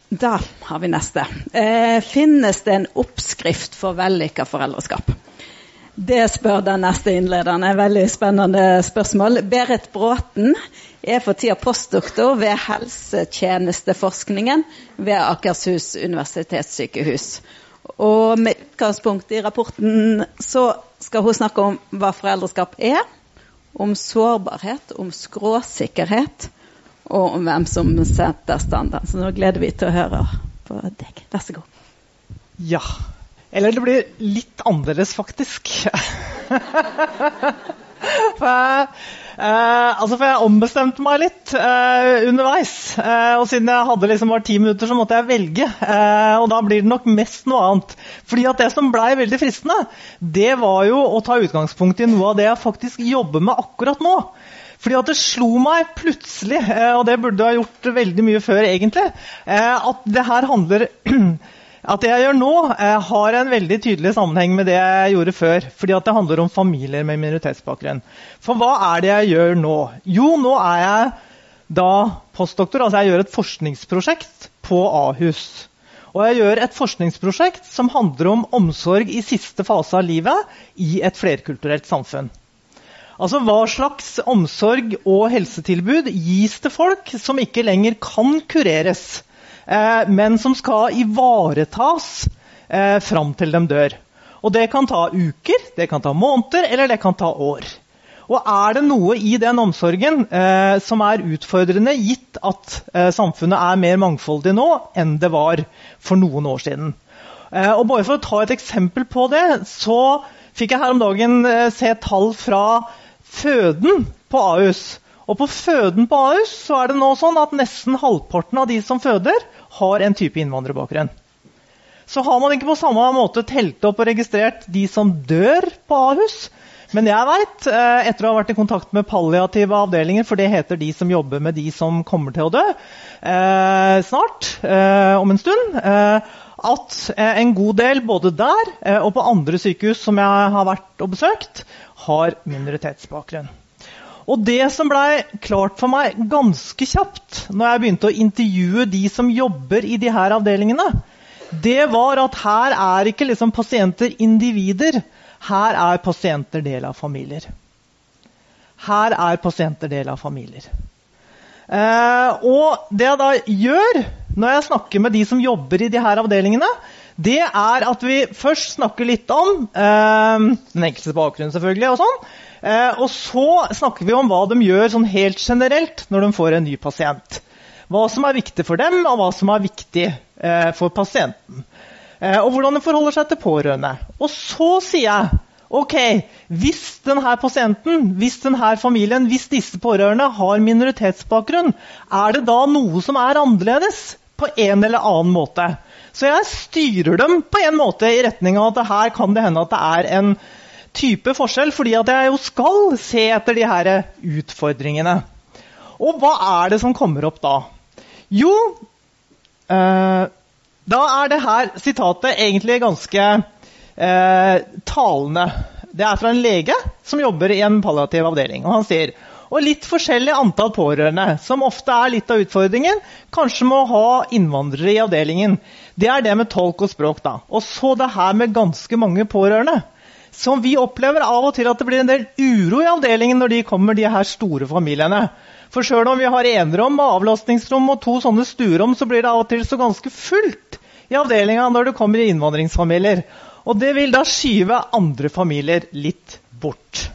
Da har vi neste. Eh, finnes det en oppskrift for vellykka foreldreskap? Det spør den neste innlederen. Et veldig spennende spørsmål. Berit Bråten er for tida postdoktor ved helsetjenesteforskningen ved Akershus universitetssykehus. Og med utgangspunkt i rapporten så skal hun snakke om hva foreldreskap er, om sårbarhet, om skråsikkerhet og om hvem som setter standarden. Så nå gleder vi til å høre på deg. Vær så god.
Ja. Eller det blir litt annerledes, faktisk. (laughs) For Eh, altså, for jeg ombestemte meg litt eh, underveis. Eh, og siden jeg hadde liksom bare ti minutter, så måtte jeg velge. Eh, og da blir det nok mest noe annet. Fordi at det som blei veldig fristende, det var jo å ta utgangspunkt i noe av det jeg faktisk jobber med akkurat nå. Fordi at det slo meg plutselig, eh, og det burde jeg ha gjort veldig mye før egentlig, eh, at det her handler (clears throat) At det jeg gjør nå, eh, har en veldig tydelig sammenheng med det jeg gjorde før. fordi at det handler om familier med minoritetsbakgrunn. For hva er det jeg gjør nå? Jo, nå er jeg da postdoktor. Altså jeg gjør et forskningsprosjekt på Ahus. Og jeg gjør et forskningsprosjekt som handler om omsorg i siste fase av livet i et flerkulturelt samfunn. Altså Hva slags omsorg og helsetilbud gis til folk som ikke lenger kan kureres? Eh, men som skal ivaretas eh, fram til de dør. Og det kan ta uker, det kan ta måneder, eller det kan ta år. Og er det noe i den omsorgen eh, som er utfordrende, gitt at eh, samfunnet er mer mangfoldig nå enn det var for noen år siden? Eh, og bare For å ta et eksempel på det, så fikk jeg her om dagen eh, se tall fra føden på Ahus. Og på føden på Ahus så er det nå sånn at nesten halvparten av de som føder, har en type innvandrerbakgrunn. Så har man ikke på samme måte telt opp og registrert de som dør på Ahus. Men jeg vet, eh, etter å ha vært i kontakt med palliative avdelinger, for det heter de som jobber med de som kommer til å dø eh, snart, eh, om en stund, eh, at eh, en god del både der eh, og på andre sykehus som jeg har vært og besøkt, har minoritetsbakgrunn. Og det som blei klart for meg ganske kjapt når jeg begynte å intervjue de som jobber i de her avdelingene, det var at her er ikke liksom pasienter individer. Her er pasienter del av familier. Her er pasienter del av familier. Eh, og det jeg da gjør når jeg snakker med de som jobber i de her avdelingene, det er at vi først snakker litt om eh, den enkeltes bakgrunn, selvfølgelig, og sånn. Eh, og så snakker vi om hva de gjør sånn helt generelt når de får en ny pasient. Hva som er viktig for dem, og hva som er viktig eh, for pasienten. Eh, og hvordan de forholder seg til pårørende. Og så sier jeg ok, hvis denne pasienten, hvis denne familien, hvis disse pårørende har minoritetsbakgrunn, er det da noe som er annerledes på en eller annen måte? Så jeg styrer dem på en måte i retning av at her kan det hende at det er en type forskjell, fordi at jeg jo skal se etter de her utfordringene. Og hva er det som kommer opp da? Jo, eh, da er det her sitatet egentlig ganske eh, talende. Det er fra en lege som jobber i en palliativ avdeling. og Han sier og litt forskjellig antall pårørende, som ofte er litt av utfordringen. Kanskje må ha innvandrere i avdelingen. Det er det med tolk og språk. da. Og så det her med ganske mange pårørende som vi opplever av og til at det blir en del uro i avdelingen når de kommer, de her store familiene. For sjøl om vi har enerom og avlastningsrom og to sånne stuerom, så blir det av og til så ganske fullt i avdelinga når det kommer innvandringsfamilier. Og det vil da skyve andre familier litt bort.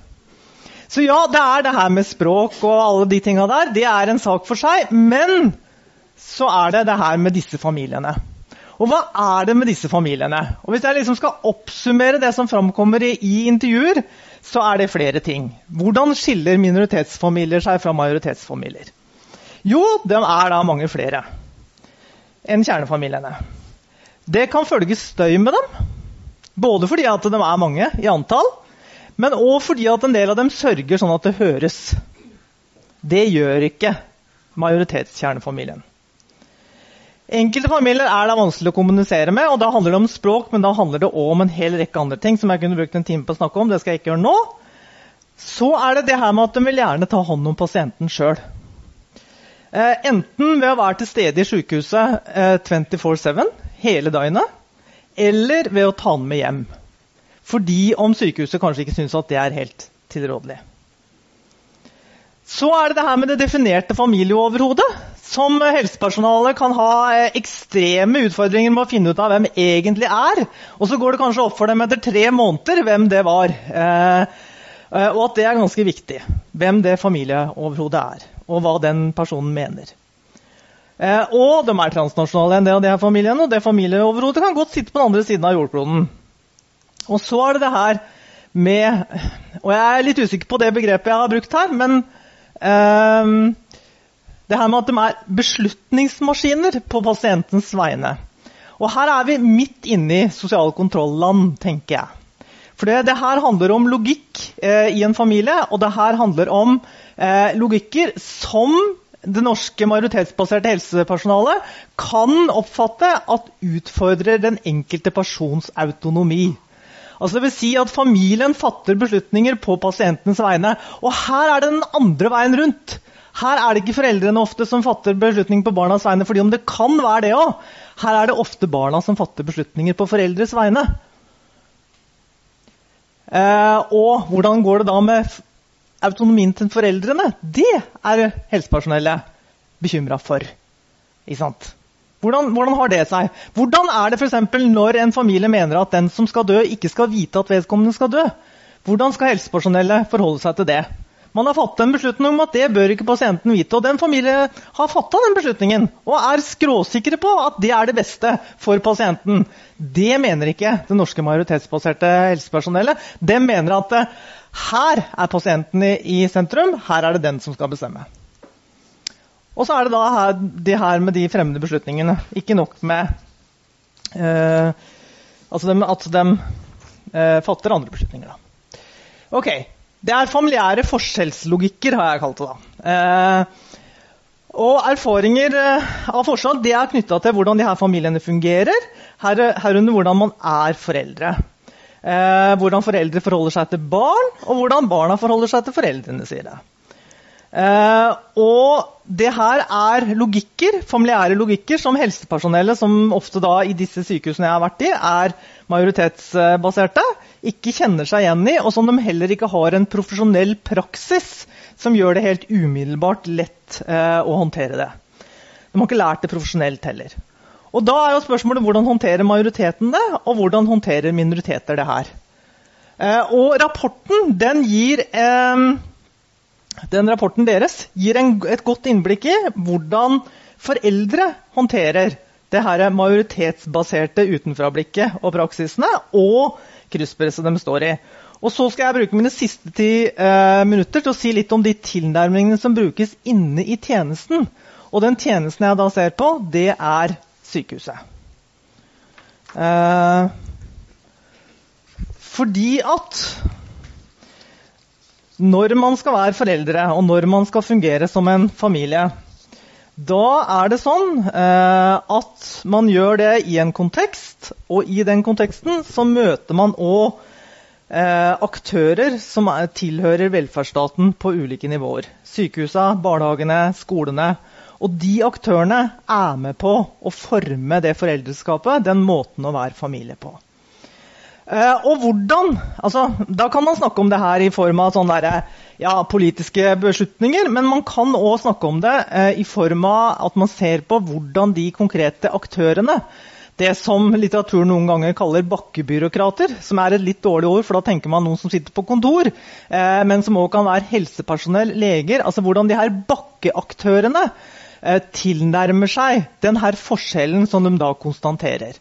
Så ja, det er det her med språk og alle de tinga der. Det er en sak for seg. Men så er det det her med disse familiene. Og hva er det med disse familiene? Og Hvis jeg liksom skal oppsummere det som framkommer i, i, intervjuer, så er det flere ting. Hvordan skiller minoritetsfamilier seg fra majoritetsfamilier? Jo, de er da mange flere enn kjernefamiliene. Det kan følge støy med dem. Både fordi at de er mange i antall, men òg fordi at en del av dem sørger sånn at det høres. Det gjør ikke majoritetskjernefamilien. Enkelte familier er det vanskelig å kommunisere med, og da handler det om språk, men da handler det òg om en hel rekke andre ting som jeg kunne brukt en time på å snakke om. det skal jeg ikke gjøre nå. Så er det det her med at de vil gjerne ta hånd om pasienten sjøl. Eh, enten ved å være til stede i sykehuset eh, 24-7 hele døgnet, eller ved å ta den med hjem. Fordi om sykehuset kanskje ikke syns at det er helt tilrådelig. Så er det det her med det definerte familieoverhodet. Som helsepersonalet kan ha eh, ekstreme utfordringer med å finne ut av hvem egentlig er. Og så går det kanskje opp for dem etter tre måneder hvem det var. Eh, eh, og at det er ganske viktig. Hvem det familieoverhodet er. Og hva den personen mener. Og de er transnasjonale, en del av de her familiene. Og det familieoverhodet kan godt sitte på den andre siden av jordkloden. Og så er det det her med Og jeg er litt usikker på det begrepet jeg har brukt her. men det her med at de er beslutningsmaskiner på pasientens vegne. Og her er vi midt inne i sosial kontroll-land, tenker jeg. For det, det, her handler om logikk eh, i en familie, og det her handler om eh, logikker som det norske majoritetsbaserte helsepersonalet kan oppfatte at utfordrer den enkelte persons autonomi. Altså vil si at Familien fatter beslutninger på pasientens vegne. Og her er det den andre veien rundt. Her er det ikke foreldrene ofte som fatter beslutninger på barnas vegne, fordi om det kan være det òg. Her er det ofte barna som fatter beslutninger på foreldres vegne. Eh, og hvordan går det da med autonomien til foreldrene? Det er helsepersonellet bekymra for. Ikke sant? Hvordan, hvordan, har det seg? Hvordan er det f.eks. når en familie mener at den som skal dø, ikke skal vite at vedkommende skal dø? Hvordan skal helsepersonellet forholde seg til det? Man har fattet en beslutning om at det bør ikke pasienten vite. Og den familien har fatta den beslutningen og er skråsikre på at det er det beste for pasienten. Det mener ikke det norske majoritetsbaserte helsepersonellet. De mener at eh, her er pasienten i sentrum, her er det den som skal bestemme. Og så er det da her, det her med de fremmede beslutningene. Ikke nok med eh, altså de, at de eh, fatter andre beslutninger. Da. Ok, det er familiære forskjellslogikker, har jeg kalt det. da. Eh, og erfaringer eh, av forskjell det er knytta til hvordan de her familiene fungerer, her, herunder hvordan man er foreldre. Eh, hvordan foreldre forholder seg til barn, og hvordan barna forholder seg til foreldrene sine. Eh, og det her er logikker, familiære logikker som helsepersonellet, som ofte da i disse sykehusene jeg har vært i, er majoritetsbaserte, ikke kjenner seg igjen i, og som de heller ikke har en profesjonell praksis som gjør det helt umiddelbart lett eh, å håndtere det. De har ikke lært det profesjonelt heller. Og Da er jo spørsmålet hvordan håndterer majoriteten det, og hvordan håndterer minoriteter det her. Eh, og rapporten den gir eh, den rapporten deres gir en, et godt innblikk i hvordan foreldre håndterer det her majoritetsbaserte utenfrablikket og praksisene og krysspresset de står i. Og Så skal jeg bruke mine siste ti eh, minutter til å si litt om de tilnærmingene som brukes inne i tjenesten. Og den tjenesten jeg da ser på, det er sykehuset. Eh, fordi at når man skal være foreldre, og når man skal fungere som en familie, da er det sånn eh, at man gjør det i en kontekst, og i den konteksten så møter man òg eh, aktører som er, tilhører velferdsstaten på ulike nivåer. Sykehusa, barnehagene, skolene. Og de aktørene er med på å forme det foreldreskapet, den måten å være familie på. Uh, og hvordan altså, Da kan man snakke om det her i form av sånne der, ja, politiske beslutninger, men man kan òg snakke om det uh, i form av at man ser på hvordan de konkrete aktørene det som litteraturen noen ganger kaller bakkebyråkrater, som er et litt dårlig ord, for da tenker man noen som sitter på kontor, uh, men som òg kan være helsepersonell, leger. altså Hvordan de her bakkeaktørene tilnærmer seg den her forskjellen som de da konstaterer.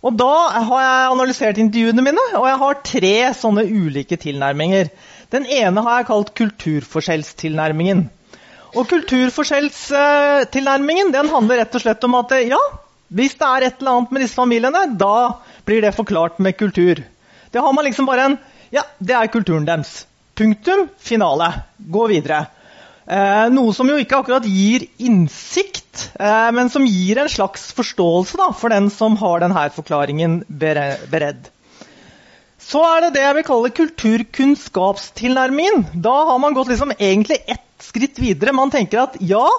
Og Da har jeg analysert intervjuene mine, og jeg har tre sånne ulike tilnærminger. Den ene har jeg kalt kulturforskjellstilnærmingen. Og Kulturforskjellstilnærmingen den handler rett og slett om at ja, hvis det er et eller annet med disse familiene, da blir det forklart med kultur. Det har man liksom bare en Ja, det er kulturen deres. Punktum. Finale. Gå videre. Eh, noe som jo ikke akkurat gir innsikt, eh, men som gir en slags forståelse da, for den som har denne forklaringen beredd. Så er det det jeg vil kalle kulturkunnskapstilnærmingen. Da har man gått liksom egentlig ett skritt videre. Man tenker at ja,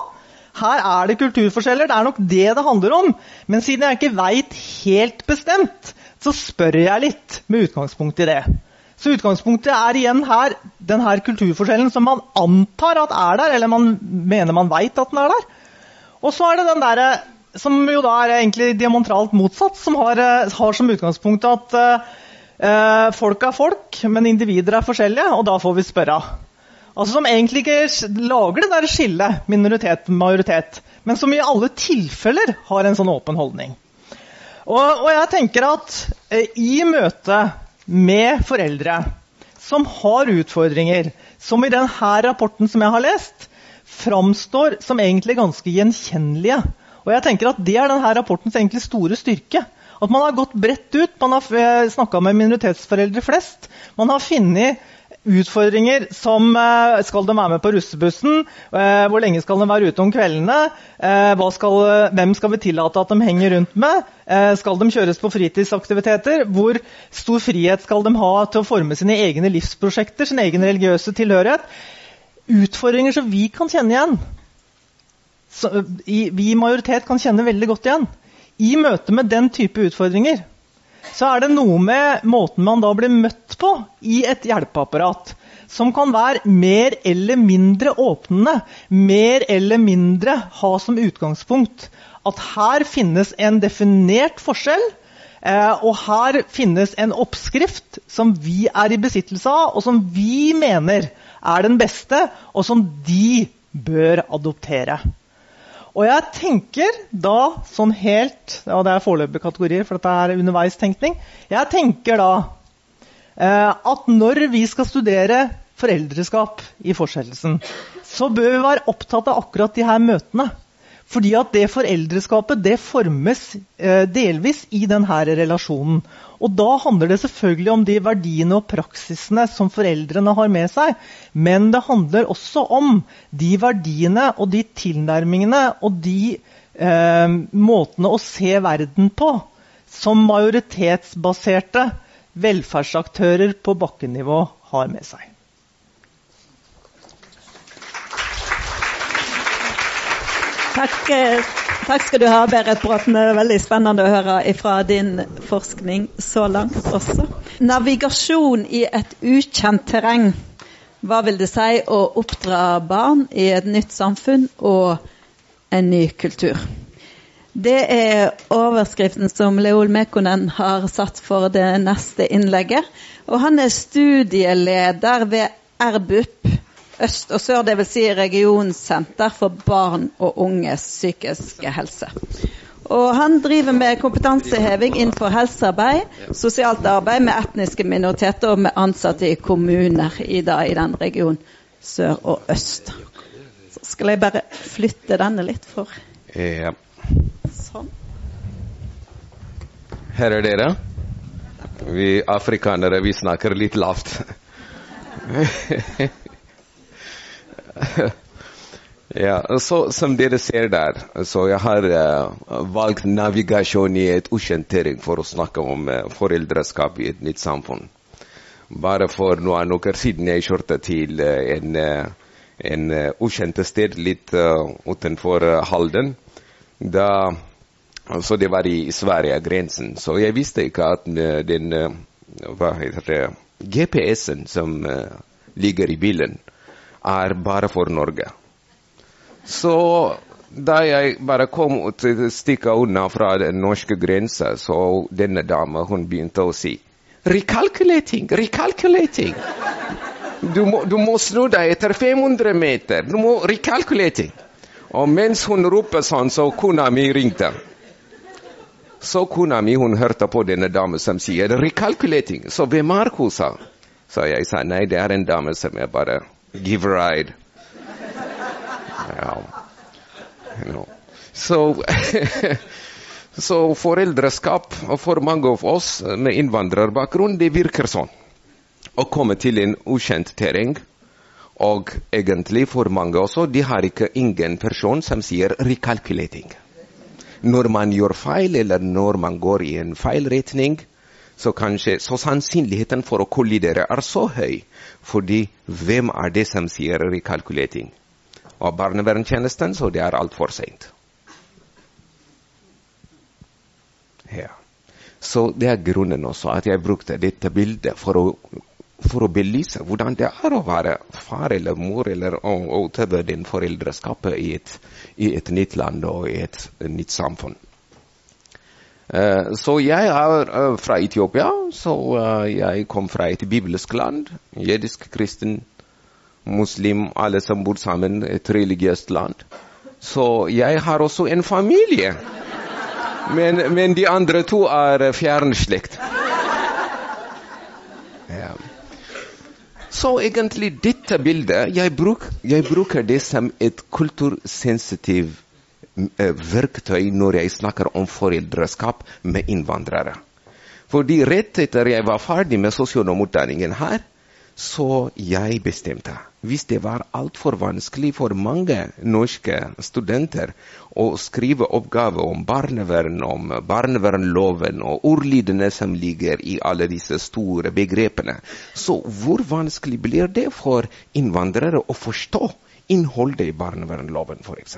her er det kulturforskjeller, det er nok det det handler om. Men siden jeg ikke veit helt bestemt, så spør jeg litt med utgangspunkt i det. Så utgangspunktet er igjen her den her kulturforskjellen som man antar at er der, eller man mener man veit at den er der. Og så er det den derre som jo da er egentlig diamantralt motsatt, som har, eh, har som utgangspunkt at uh, folk er folk, men individer er forskjellige, og da får vi spørre. Altså Som egentlig ikke lager det der skillet minoritet-majoritet, men som i alle tilfeller har en sånn åpen holdning. Og, og jeg tenker at uh, i møtet med foreldre som har utfordringer, som i denne rapporten som jeg har lest, framstår som egentlig ganske gjenkjennelige. Og jeg tenker at Det er denne rapportens egentlig store styrke. At man har gått bredt ut. Man har eh, snakka med minoritetsforeldre flest. Man har funnet utfordringer som eh, Skal de være med på russebussen? Eh, hvor lenge skal de være ute om kveldene? Skal, hvem skal vi tillate at de henger rundt med? Skal de kjøres på fritidsaktiviteter? Hvor stor frihet skal de ha til å forme sine egne livsprosjekter? Sin egen religiøse tilhørighet? Utfordringer som vi kan kjenne igjen. vi i majoritet kan kjenne veldig godt igjen. I møte med den type utfordringer så er det noe med måten man da blir møtt på i et hjelpeapparat, som kan være mer eller mindre åpnende, mer eller mindre ha som utgangspunkt at her finnes en definert forskjell, eh, og her finnes en oppskrift som vi er i besittelse av, og som vi mener er den beste, og som de bør adoptere. Og jeg tenker da sånn helt ja Det er foreløpige kategorier, for dette er underveistenkning. Jeg tenker da eh, at når vi skal studere foreldreskap i fortsettelsen, så bør vi være opptatt av akkurat de her møtene. Fordi at det foreldreskapet det formes eh, delvis i denne relasjonen. Og da handler det selvfølgelig om de verdiene og praksisene som foreldrene har med seg. Men det handler også om de verdiene og de tilnærmingene og de eh, måtene å se verden på som majoritetsbaserte velferdsaktører på bakkenivå har med seg.
Takk, eh, takk, skal du ha, Berit Bråten. Det er veldig spennende å høre fra din forskning så langt også. Navigasjon i et ukjent terreng. Hva vil det si å oppdra barn i et nytt samfunn og en ny kultur? Det er overskriften som Leol Mekonen har satt for det neste innlegget. Og han er studieleder ved RBUP øst og sør, dvs. Si regionsenter for barn og unges psykiske helse. Og han driver med kompetanseheving innenfor helsearbeid, sosialt arbeid med etniske minoriteter og med ansatte i kommuner i, da, i den regionen sør og øst. Så skal jeg bare flytte denne litt for
ja.
Sånn.
Her er dere. Vi afrikanere, vi snakker litt lavt. (laughs) (laughs) ja, så Som dere ser der, så jeg har uh, valgt navigasjon i et ukjent terreng for å snakke om uh, foreldreskap i et nytt samfunn. Bare for noen uker siden jeg kjørte til uh, en, en ukjent sted litt utenfor Halden. Da, så det var i Sverige-grensen. Så jeg visste ikke at den GPS-en som ligger i bilen, er bare for Norge. Så da jeg bare kom og stikka unna fra den norske grensa, så denne dama hun begynte å si Recalculating, recalculating. Du må, du må snu deg etter 500 meter. Du må recalculating. Og mens hun roper sånn, så kona mi ringte. Så kona mi hun hørte på denne damen som sier 'recalculating'. Så hvem er hun, sa Så jeg sa nei, det er en dame som er bare give a ride. Ja. You know. Så, (laughs) så foreldreskap for mange av oss med innvandrerbakgrunn, det virker sånn. Å komme til en ukjent terreng. Og egentlig for mange også, de har ikke ingen person som sier 'recalculating'. Når man gjør feil, eller når man går i en feil retning, så kanskje så sannsynligheten for å kollidere er så høy. Fordi hvem er det som sier rekalkulering? Og barnevernstjenesten, så det er altfor seint. Ja. Så det er grunnen også at jeg brukte dette bildet for å, for å belyse hvordan det er å være far eller mor eller å, utøve din foreldreskapet i i et nytt land og i et nytt samfunn. Eh, så jeg er uh, fra Etiopia. Så uh, jeg kom fra et bibelsk land. Jødisk, kristen, muslim, alle som bor sammen. Et religiøst land. Så jeg har også en familie. Men, men de andre to er fjernslekt. Ja. Så egentlig dette bildet Jeg, bruk, jeg bruker det som et kultursensitivt eh, verktøy når jeg snakker om foreldreskap med innvandrere. Fordi rett etter jeg var ferdig med sosionomutdanningen her, så jeg bestemte. Hvis det var altfor vanskelig for mange norske studenter å skrive oppgave om barnevern, om barnevernloven og ordlydene som ligger i alle disse store begrepene, så hvor vanskelig blir det for innvandrere å forstå innholdet i barnevernloven, f.eks.?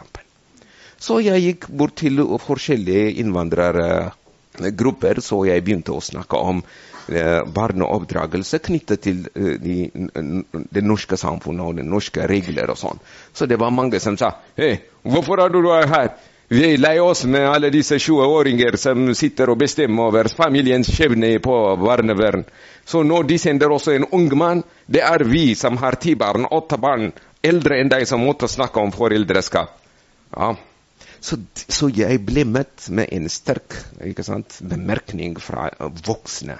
Så jeg gikk bort til forskjellige innvandrergrupper, så jeg begynte å snakke om Eh, barneoppdragelse knyttet til det de, norske samfunnet og de norske regler og sånn. Så det var mange som sa Hei, hvorfor er du her? Vi er lei oss med alle disse 20-åringer som sitter og bestemmer over familiens skjebne på barnevern. Så nå de sender også en ung mann. Det er vi som har ti barn, åtte barn, eldre enn deg, som måtte snakke om foreldreskap. Ja. Så, så, jeg ble møtt med en sterk sant, bemerkning fra voksne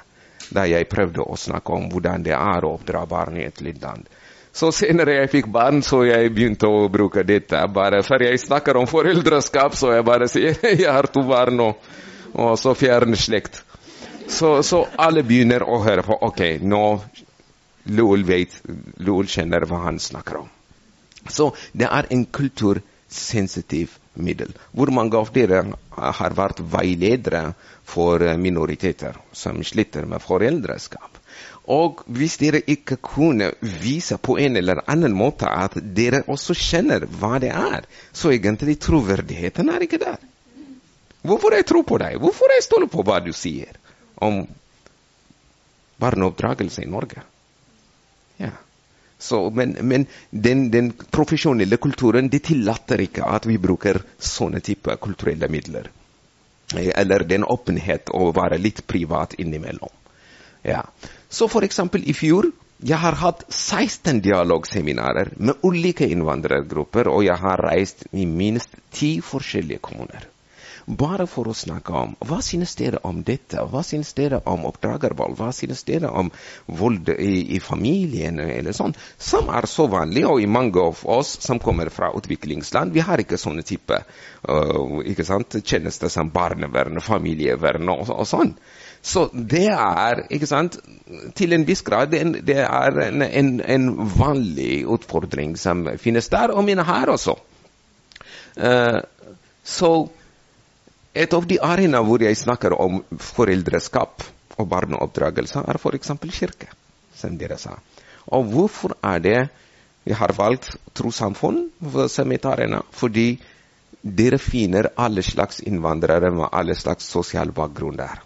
da jeg prøvde å snakke om hvordan det er å oppdra barn i et lite land. Så senere jeg fikk barn, så jeg begynte å bruke dette. Bare før jeg snakker om foreldreskap, så jeg bare sier (laughs) jeg har to barn og, og så fjern slekt. Så, så, alle begynner å høre på. Ok, nå Lul vet, Lul kjenner hva han snakker om. Så det er en kultursensitiv middel. Hvor mange av dere har vært veiledere for eh, minoriteter som sliter med foreldreskap. Og hvis dere ikke kunne vise på en eller annen måte at dere også kjenner hva det er, så egentlig troverdigheten er ikke der. Hvorfor jeg tror på deg? Hvorfor jeg stoler på hva du sier om barneoppdragelse i Norge? Ja. Så, men, men den, den, profesjonelle kulturen det tillater ikke at vi bruker sånne typer kulturelle midler. Eller den åpenhet å være litt privat innimellom. Ja. Så eksempel i fjor jeg har hatt 16 dialogseminarer med ulike innvandrergrupper, og jeg har reist i minst ti forskjellige kommuner. Bare for å snakke om hva synes dere om dette, hva synes dere om oppdragervold, hva synes dere om vold i, i familien, eller sånn, som er så vanlig. Og i mange av oss som kommer fra utviklingsland, vi har ikke sånne type uh, ikke sant, tjenester som barnevern, familievern og, og sånn. Så det er ikke sant, til en viss grad en, det er en, en, en, vanlig utfordring som finnes der, og mine her også. Uh, så et av de arenaene hvor jeg snakker om foreldreskap og barneoppdragelse, er f.eks. kirke, som dere sa. Og hvorfor er det jeg har valgt trossamfunn som et arena? Fordi dere finner alle slags innvandrere med alle slags sosial bakgrunn der.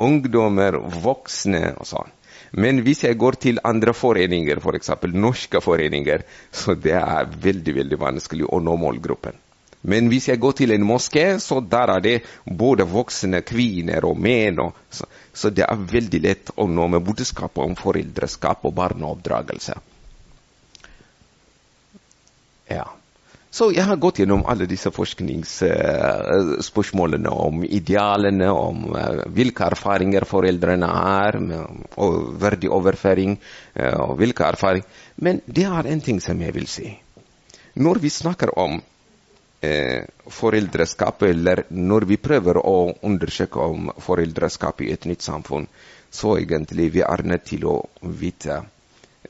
Ungdommer, voksne og sånn. Men hvis jeg går til andre foreninger, f.eks. For norske foreninger, så det er veldig veldig vanskelig å nå målgruppen. Men hvis jeg går til en moské, så der er det både voksne kvinner og menn. Så, så, det er veldig lett å nå med budskapet om foreldreskap og barneoppdragelse. Ja. Så jeg har gått gjennom alle disse forskningsspørsmålene om idealene, om uh, hvilke erfaringer foreldrene har, og verdig overføring, og hvilke erfaringer Men det er en ting som jeg vil si. Når vi snakker om eh, foreldreskap, eller når vi prøver å undersøke om foreldreskap i et nytt samfunn, så egentlig vi er nødt til å vite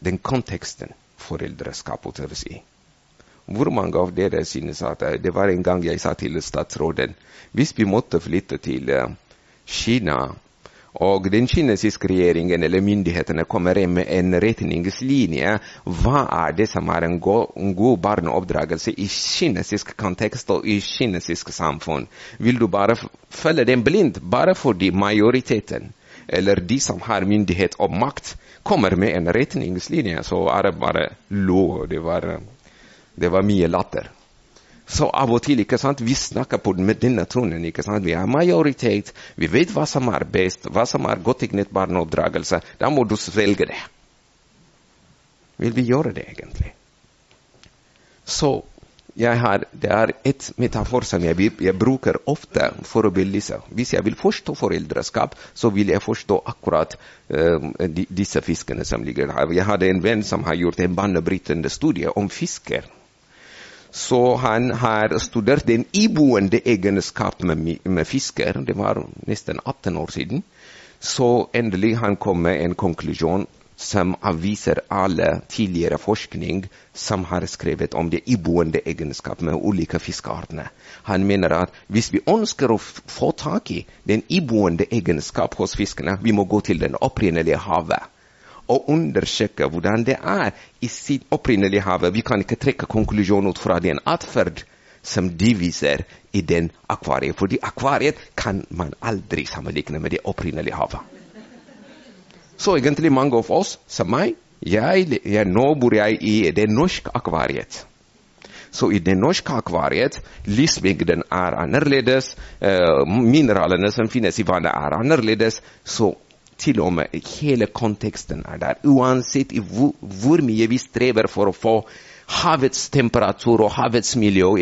den konteksten foreldreskap utøves i. Hvor mange av dere synes at eh, Det var en gang jeg sa til statsråden hvis vi måtte flytte til eh, Kina og den kinesiske regjeringen eller myndighetene kommer med en retningslinje. Hva er det som er en god, en god barneoppdragelse i kinesisk kontekst og i kinesisk samfunn? Vil du bare følge den blindt bare fordi majoriteten eller de som har myndighet og makt, kommer med en retningslinje, så er det bare lo. Det var, det var mye latter. Så av og til ikke sant, vi snakker på med denne tonen. ikke sant, Vi er majoritet, vi vet hva som er best, hva som er godt egnet barneoppdragelse. Da må du svelge det. Vil vi gjøre det, egentlig? Så har, det er et metafor som jeg, jeg, bruker ofte for å belyse. Hvis jeg vil forstå foreldreskap, så vil jeg forstå akkurat uh, de, disse fiskene som ligger her. Jeg hadde en venn som har gjort en banebrytende studie om fisker. Så han har studert den iboende egenskap med, med fisker. Det var nesten 18 år siden. Så endelig han kom med en konklusjon som avviser alle tidligere forskning som har skrevet om det iboende egenskapen med ulike fiskeartene. Han mener at hvis vi ønsker å få tak i den iboende egenskap hos fiskene, vi må gå til den opprinnelige havet og undersøke hvordan det er i sitt opprinnelige havet. Vi kan ikke trekke konklusjonen ut fra den atferd som de viser i den akvariet. Fordi akvariet kan man aldri sammenligne med det opprinnelige havet. Så egentlig mange av oss, som meg, jeg, jeg, nå bor jeg i det norske akvariet. Så i det norske akvariet, lysmengden er annerledes, eh, mineralene som finnes i vannet er annerledes. Så til og med hele konteksten er der. Uansett hvor, hvor mye vi strever for å få havets temperatur og havets miljø,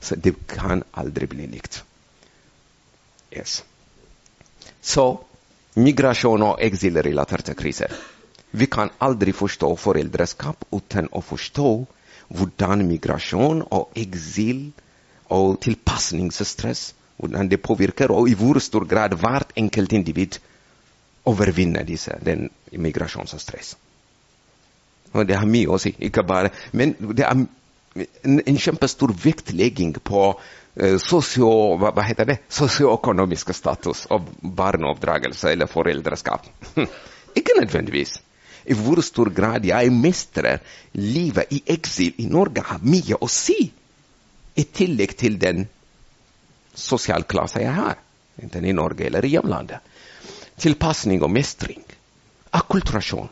så det kan aldri bli likt. Yes. Så migrasjon og eksilrelaterte kriser. Vi kan aldri forstå foreldreskap uten å forstå hvordan migrasjon og eksil og tilpasningsstress hvordan det påvirker, og i hvor stor grad hvert enkelt individ overvinner disse, den immigrasjonsstress. Og det har mye å si. ikke bare, Men det er en, en kjempestor vektlegging på Eh, hva heter det? sosioøkonomisk status og barneoppdragelse eller foreldreskap. (laughs) Ikke nødvendigvis. I hvor stor grad jeg mestrer livet i eksil i Norge, har mye å si. I tillegg til den sosialklassen jeg har, enten i Norge eller i hjemlandet. Tilpasning og mestring. Akkulturasjon.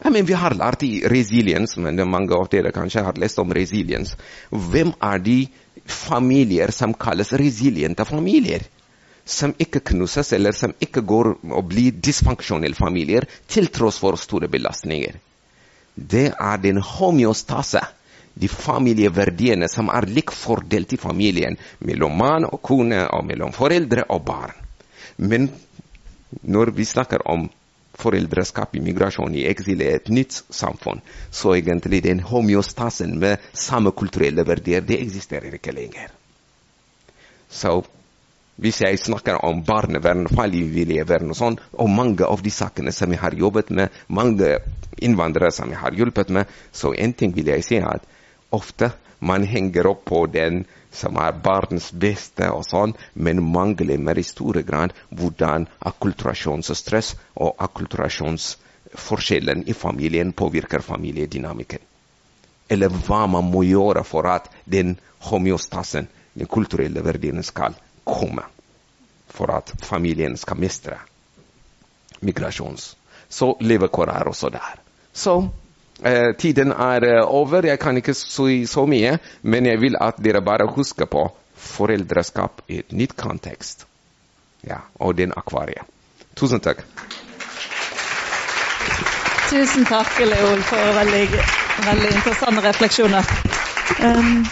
Ja, men vi har lært i resiliens, men mange av dere kanskje har lest om resiliens. Hvem er de familier som kalles resiliente familier. Som ikke knuses, eller som ikke går og blir dysfunksjonelle familier til tross for store belastninger. Det er den homeostase, de familieverdiene som er likt fordelt i familien, mellom mann og kone, og mellom foreldre og barn. Men når vi snakker om foreldreskap, immigrasjon i eksil et nytt samfunn. Så egentlig den homeostasen med samme kulturelle verdier, det eksisterer ikke lenger. Så hvis jeg snakker om barnevern, familievern og sånn, og mange av de sakene som jeg har jobbet med, mange innvandrere som jeg har hjulpet med, så en ting vil jeg si at ofte man henger opp på den som er barnets beste og sånn, men mangler mer i store grad hvordan akkulturasjonsstress og akkulturasjonsforskjellen i familien påvirker familiedynamikken. Eller hva man må gjøre for at den homeostasen, den kulturelle verdien, skal komme. For at familien skal mestre migrasjons. Så levekår er også der. Så Eh, tiden er eh, over. Jeg kan ikke si så mye, men jeg vil at dere bare husker på foreldreskap i et nytt kontekst. Ja, og den akvariet. Tusen takk.
Tusen takk, Leol, for veldig, veldig interessante refleksjoner. Um,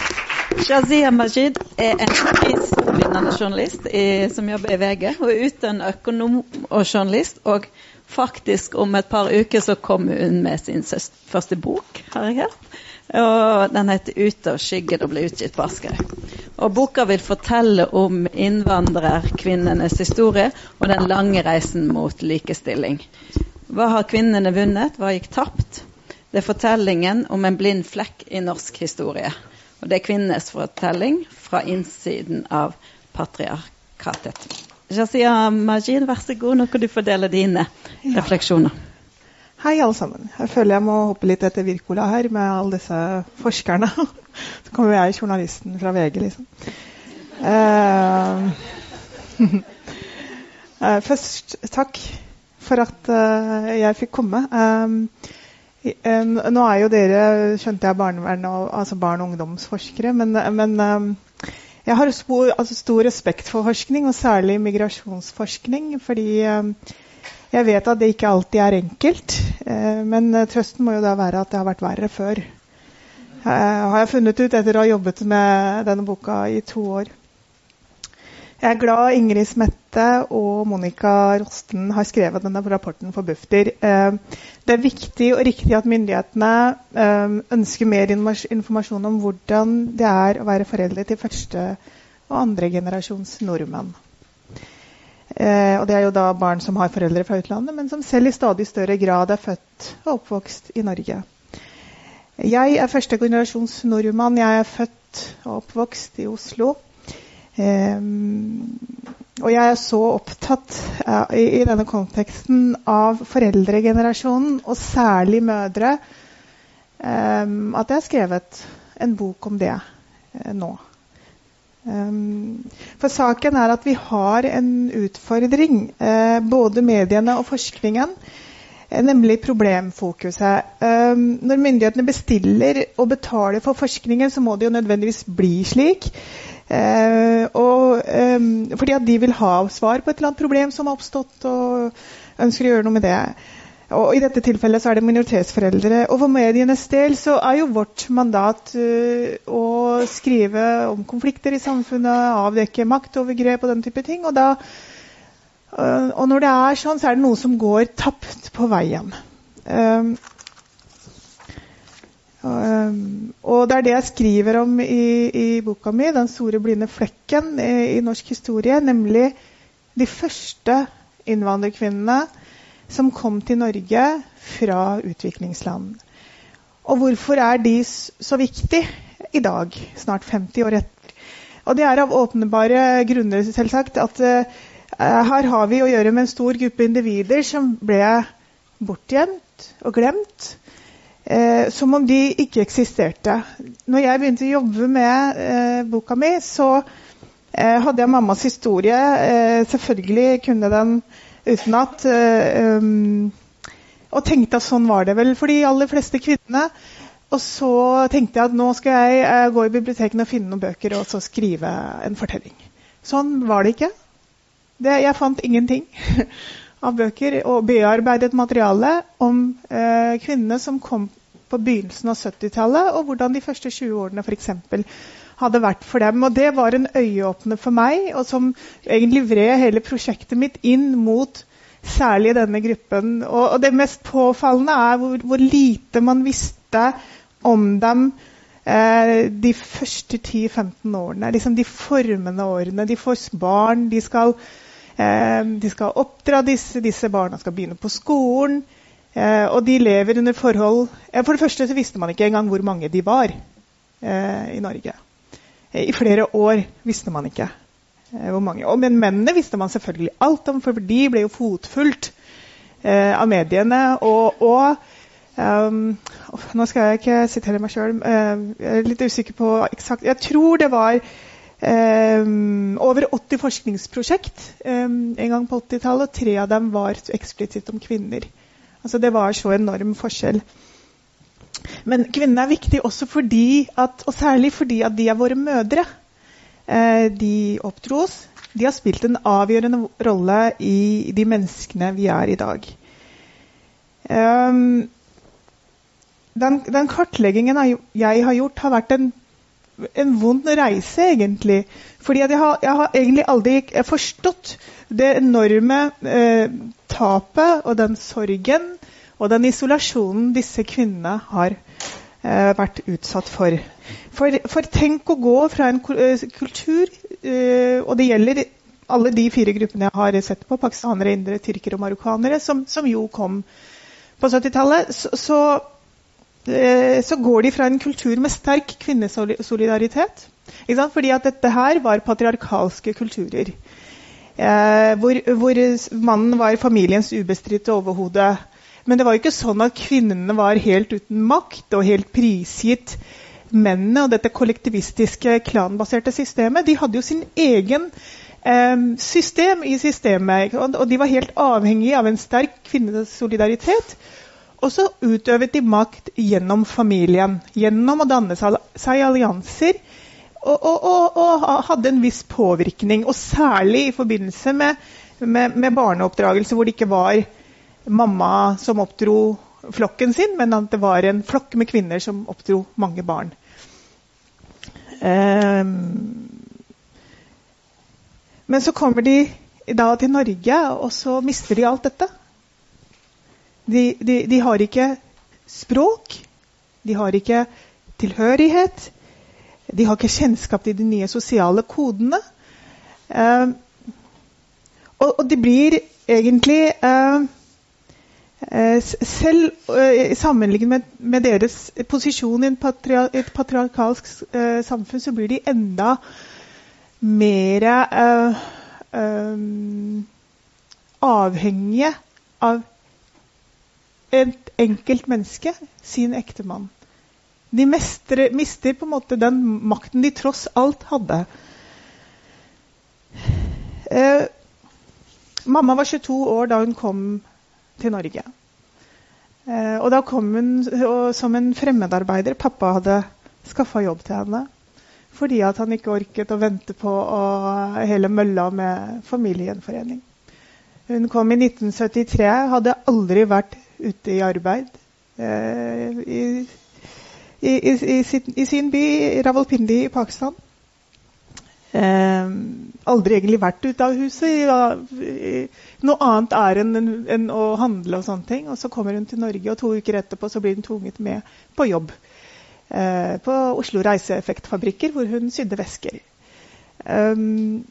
Shazia Majid er en prisvinnende journalist i, som jobber i VG, Hun er utdannet økonom og journalist. og Faktisk om et par uker så kom hun med sin første bok, har jeg hørt. Og Den heter 'Ute av skyggen' og ble utgitt på Askøy. Og Boka vil fortelle om innvandrerkvinnenes historie og den lange reisen mot likestilling. Hva har kvinnene vunnet? Hva gikk tapt? Det er fortellingen om en blind flekk i norsk historie. Og det er kvinnenes fortelling fra innsiden av patriarkatet. Jazia Majid, vær så god. Nå kan du fordele dine ja. refleksjoner.
Hei, alle sammen. Jeg føler jeg må hoppe litt etter Wirkola her med alle disse forskerne. (laughs) Så kommer jeg, journalisten fra VG, liksom. Uh, uh, (laughs) først takk for at uh, jeg fikk komme. nå er jo dere, skjønte jeg, barnevern og, altså barn- og ungdomsforskere. Men, men jeg har altså stor respekt for forskning, og særlig migrasjonsforskning. Fordi eh, jeg vet at det ikke alltid er enkelt. Eh, men trøsten må jo da være at det har vært verre før. har jeg funnet ut etter å ha jobbet med denne boka i to år. Jeg er glad Ingrid Smette og Monica Rosten har skrevet denne rapporten for Bufdir. Eh, det er viktig og riktig at myndighetene eh, ønsker mer informasjon om hvordan det er å være foreldre til første og andre generasjons nordmenn. Eh, og det er jo da barn som har foreldre fra utlandet, men som selv i stadig større grad er født og oppvokst i Norge. Jeg er første generasjons nordmann. Jeg er født og oppvokst i Oslo. Um, og jeg er så opptatt i, denne konteksten av foreldregenerasjonen, og særlig mødre, um, at jeg har skrevet en bok om det uh, nå. Um, for saken er at vi har en utfordring, uh, både mediene og forskningen, nemlig problemfokuset. når myndighetene bestiller og betaler for forskningen, så må det jo nødvendigvis bli slik. Eh, og, eh, fordi at de vil ha svar på et eller annet problem som har oppstått, og ønsker å gjøre noe med det. Og I dette tilfellet så er det minoritetsforeldre. Og for medienes del så er jo vårt mandat uh, å skrive om konflikter i samfunnet, avdekke maktovergrep og den type ting. Og, da, uh, og når det er sånn, så er det noe som går tapt på veien. Uh, og det er det jeg skriver om i, i boka mi, 'Den store blinde flekken' i, i, norsk historie. Nemlig de første innvandrerkvinnene som kom til Norge fra utviklingsland. Og hvorfor er de så viktige i dag, snart 50 år etter? Og det er av åpenbare grunner, selvsagt. At uh, her har vi å gjøre med en stor gruppe individer som ble bortgjemt og glemt eh, som om de ikke eksisterte. Når jeg begynte å jobbe med eh, boka mi, så eh, hadde jeg mammas historie. Eh, selvfølgelig kunne den utenat. Eh, um, og tenkte at sånn var det vel for de aller fleste kvinnene. Og så tenkte jeg at nå skal jeg eh, gå i biblioteket og finne noen bøker og så skrive en fortelling. Sånn var det ikke. Det, jeg fant ingenting. (laughs) av bøker og bearbeidet materiale om eh, kvinnene som kom på begynnelsen av 70-tallet, og hvordan de første 20 årene f.eks. hadde vært for dem. Og Det var en øyeåpner for meg, og som egentlig vred hele prosjektet mitt inn mot særlig denne gruppen. Og, og det mest påfallende er hvor, hvor, lite man visste om dem eh, de første 10-15 årene. Liksom de formende årene. De får barn, de skal, eh, de skal oppdra disse, disse barna skal begynne på skolen. Eh, og de lever under forhold eh, For det første så visste man ikke engang hvor mange de var eh, i Norge. Eh, I flere år visste man ikke eh, hvor mange. Og, men mennene visste man selvfølgelig alt om, for de ble jo fotfulgt eh, av mediene. Og, og um, Nå skal jeg ikke sitere meg sjøl. jeg er litt usikker på eksakt Jeg tror det var Um, over 80 forskningsprosjekt um, en gang på 80-tallet, og tre av dem var eksplisitt om kvinner. Altså Det var så enorm forskjell. Men kvinnene er viktige også fordi at, og særlig fordi at de er våre mødre. Eh, de oppdro oss. De har spilt en avgjørende rolle i de menneskene vi er i dag. Um, den, den, kartleggingen jeg har gjort, har vært en, en vond reise, egentlig. Fordi jeg har, jeg har egentlig aldri forstått det enorme eh, tapet og den sorgen og den isolasjonen disse kvinnene har eh, vært utsatt for. for. for. tenk å gå fra en eh, kultur, eh, og det gjelder alle de fire gruppene jeg har sett på, pakistanere, indere, tyrkere og marokkanere, som, som jo kom på 70-tallet, så, så, eh, så, går de fra en kultur med sterk kvinnesolidaritet. Fordi at dette her var patriarkalske kulturer. Eh, hvor, hvor, mannen var familiens ubestridte overhode. Men det var jo ikke sånn at kvinnene var helt uten makt og helt prisgitt mennene og dette kollektivistiske, klanbaserte systemet. De hadde jo sin egen eh, system i systemet, og, de var helt avhengige av en sterk kvinnesolidaritet. Og så utøvet de makt gjennom familien, gjennom å danne seg allianser og, og, og, hadde en viss påvirkning. Og særlig i forbindelse med, med, med, barneoppdragelse, hvor det ikke var mamma som oppdro flokken sin, men at det var en flokk med kvinner som oppdro mange barn. Um, men så kommer de da til Norge, og så mister de alt dette. De, de, de har ikke språk, de har ikke tilhørighet, de har ikke kjennskap til de nye sosiale kodene. Uh, og, og, de blir egentlig uh, selv uh, sammenlignet med, med, deres posisjon i patria, et patriarkalsk samfunn, så blir de enda mer avhengige av et enkelt menneske, sin ektemann. De mestre, mister på en måte den makten de tross alt hadde. Eh, mamma var 22 år da hun kom til Norge. Eh, og da kom hun og, som en fremmedarbeider. Pappa hadde skaffa jobb til henne fordi at han ikke orket å vente på å, hele mølla med familiegjenforening. Hun kom i 1973, hadde aldri vært ute i arbeid. Eh, i i, i, sin, i, sin, by, Rawalpindi i Pakistan. Eh, aldri egentlig vært ute av huset. Ja, noe annet er enn en, en å handle og sånne ting. Og så kommer hun til Norge, og to uker etterpå så blir hun tvunget med på jobb. Eh, på Oslo Reiseeffektfabrikker, hvor hun sydde vesker. Um,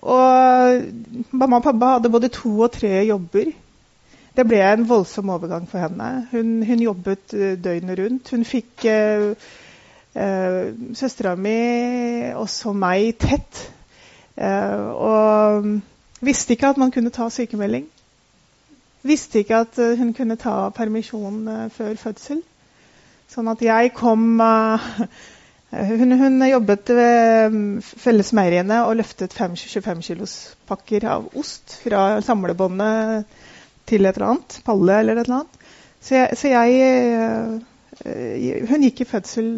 og mamma og pappa hadde både to og tre jobber det ble en voldsom overgang for henne. Hun, hun jobbet eh, døgnet rundt. Hun fikk eh, eh, søstera mi også meg tett. Eh, og visste ikke at man kunne ta sykemelding. Visste ikke at hun kunne ta permisjon før fødsel. Sånn at jeg kom (laughs) hun, hun, jobbet ved mm, Fellesmeieriene og løftet 25 kilos pakker av ost fra samlebåndet til et eller annet. Palle eller et eller annet. Så jeg, så jeg øh, Hun gikk i fødsel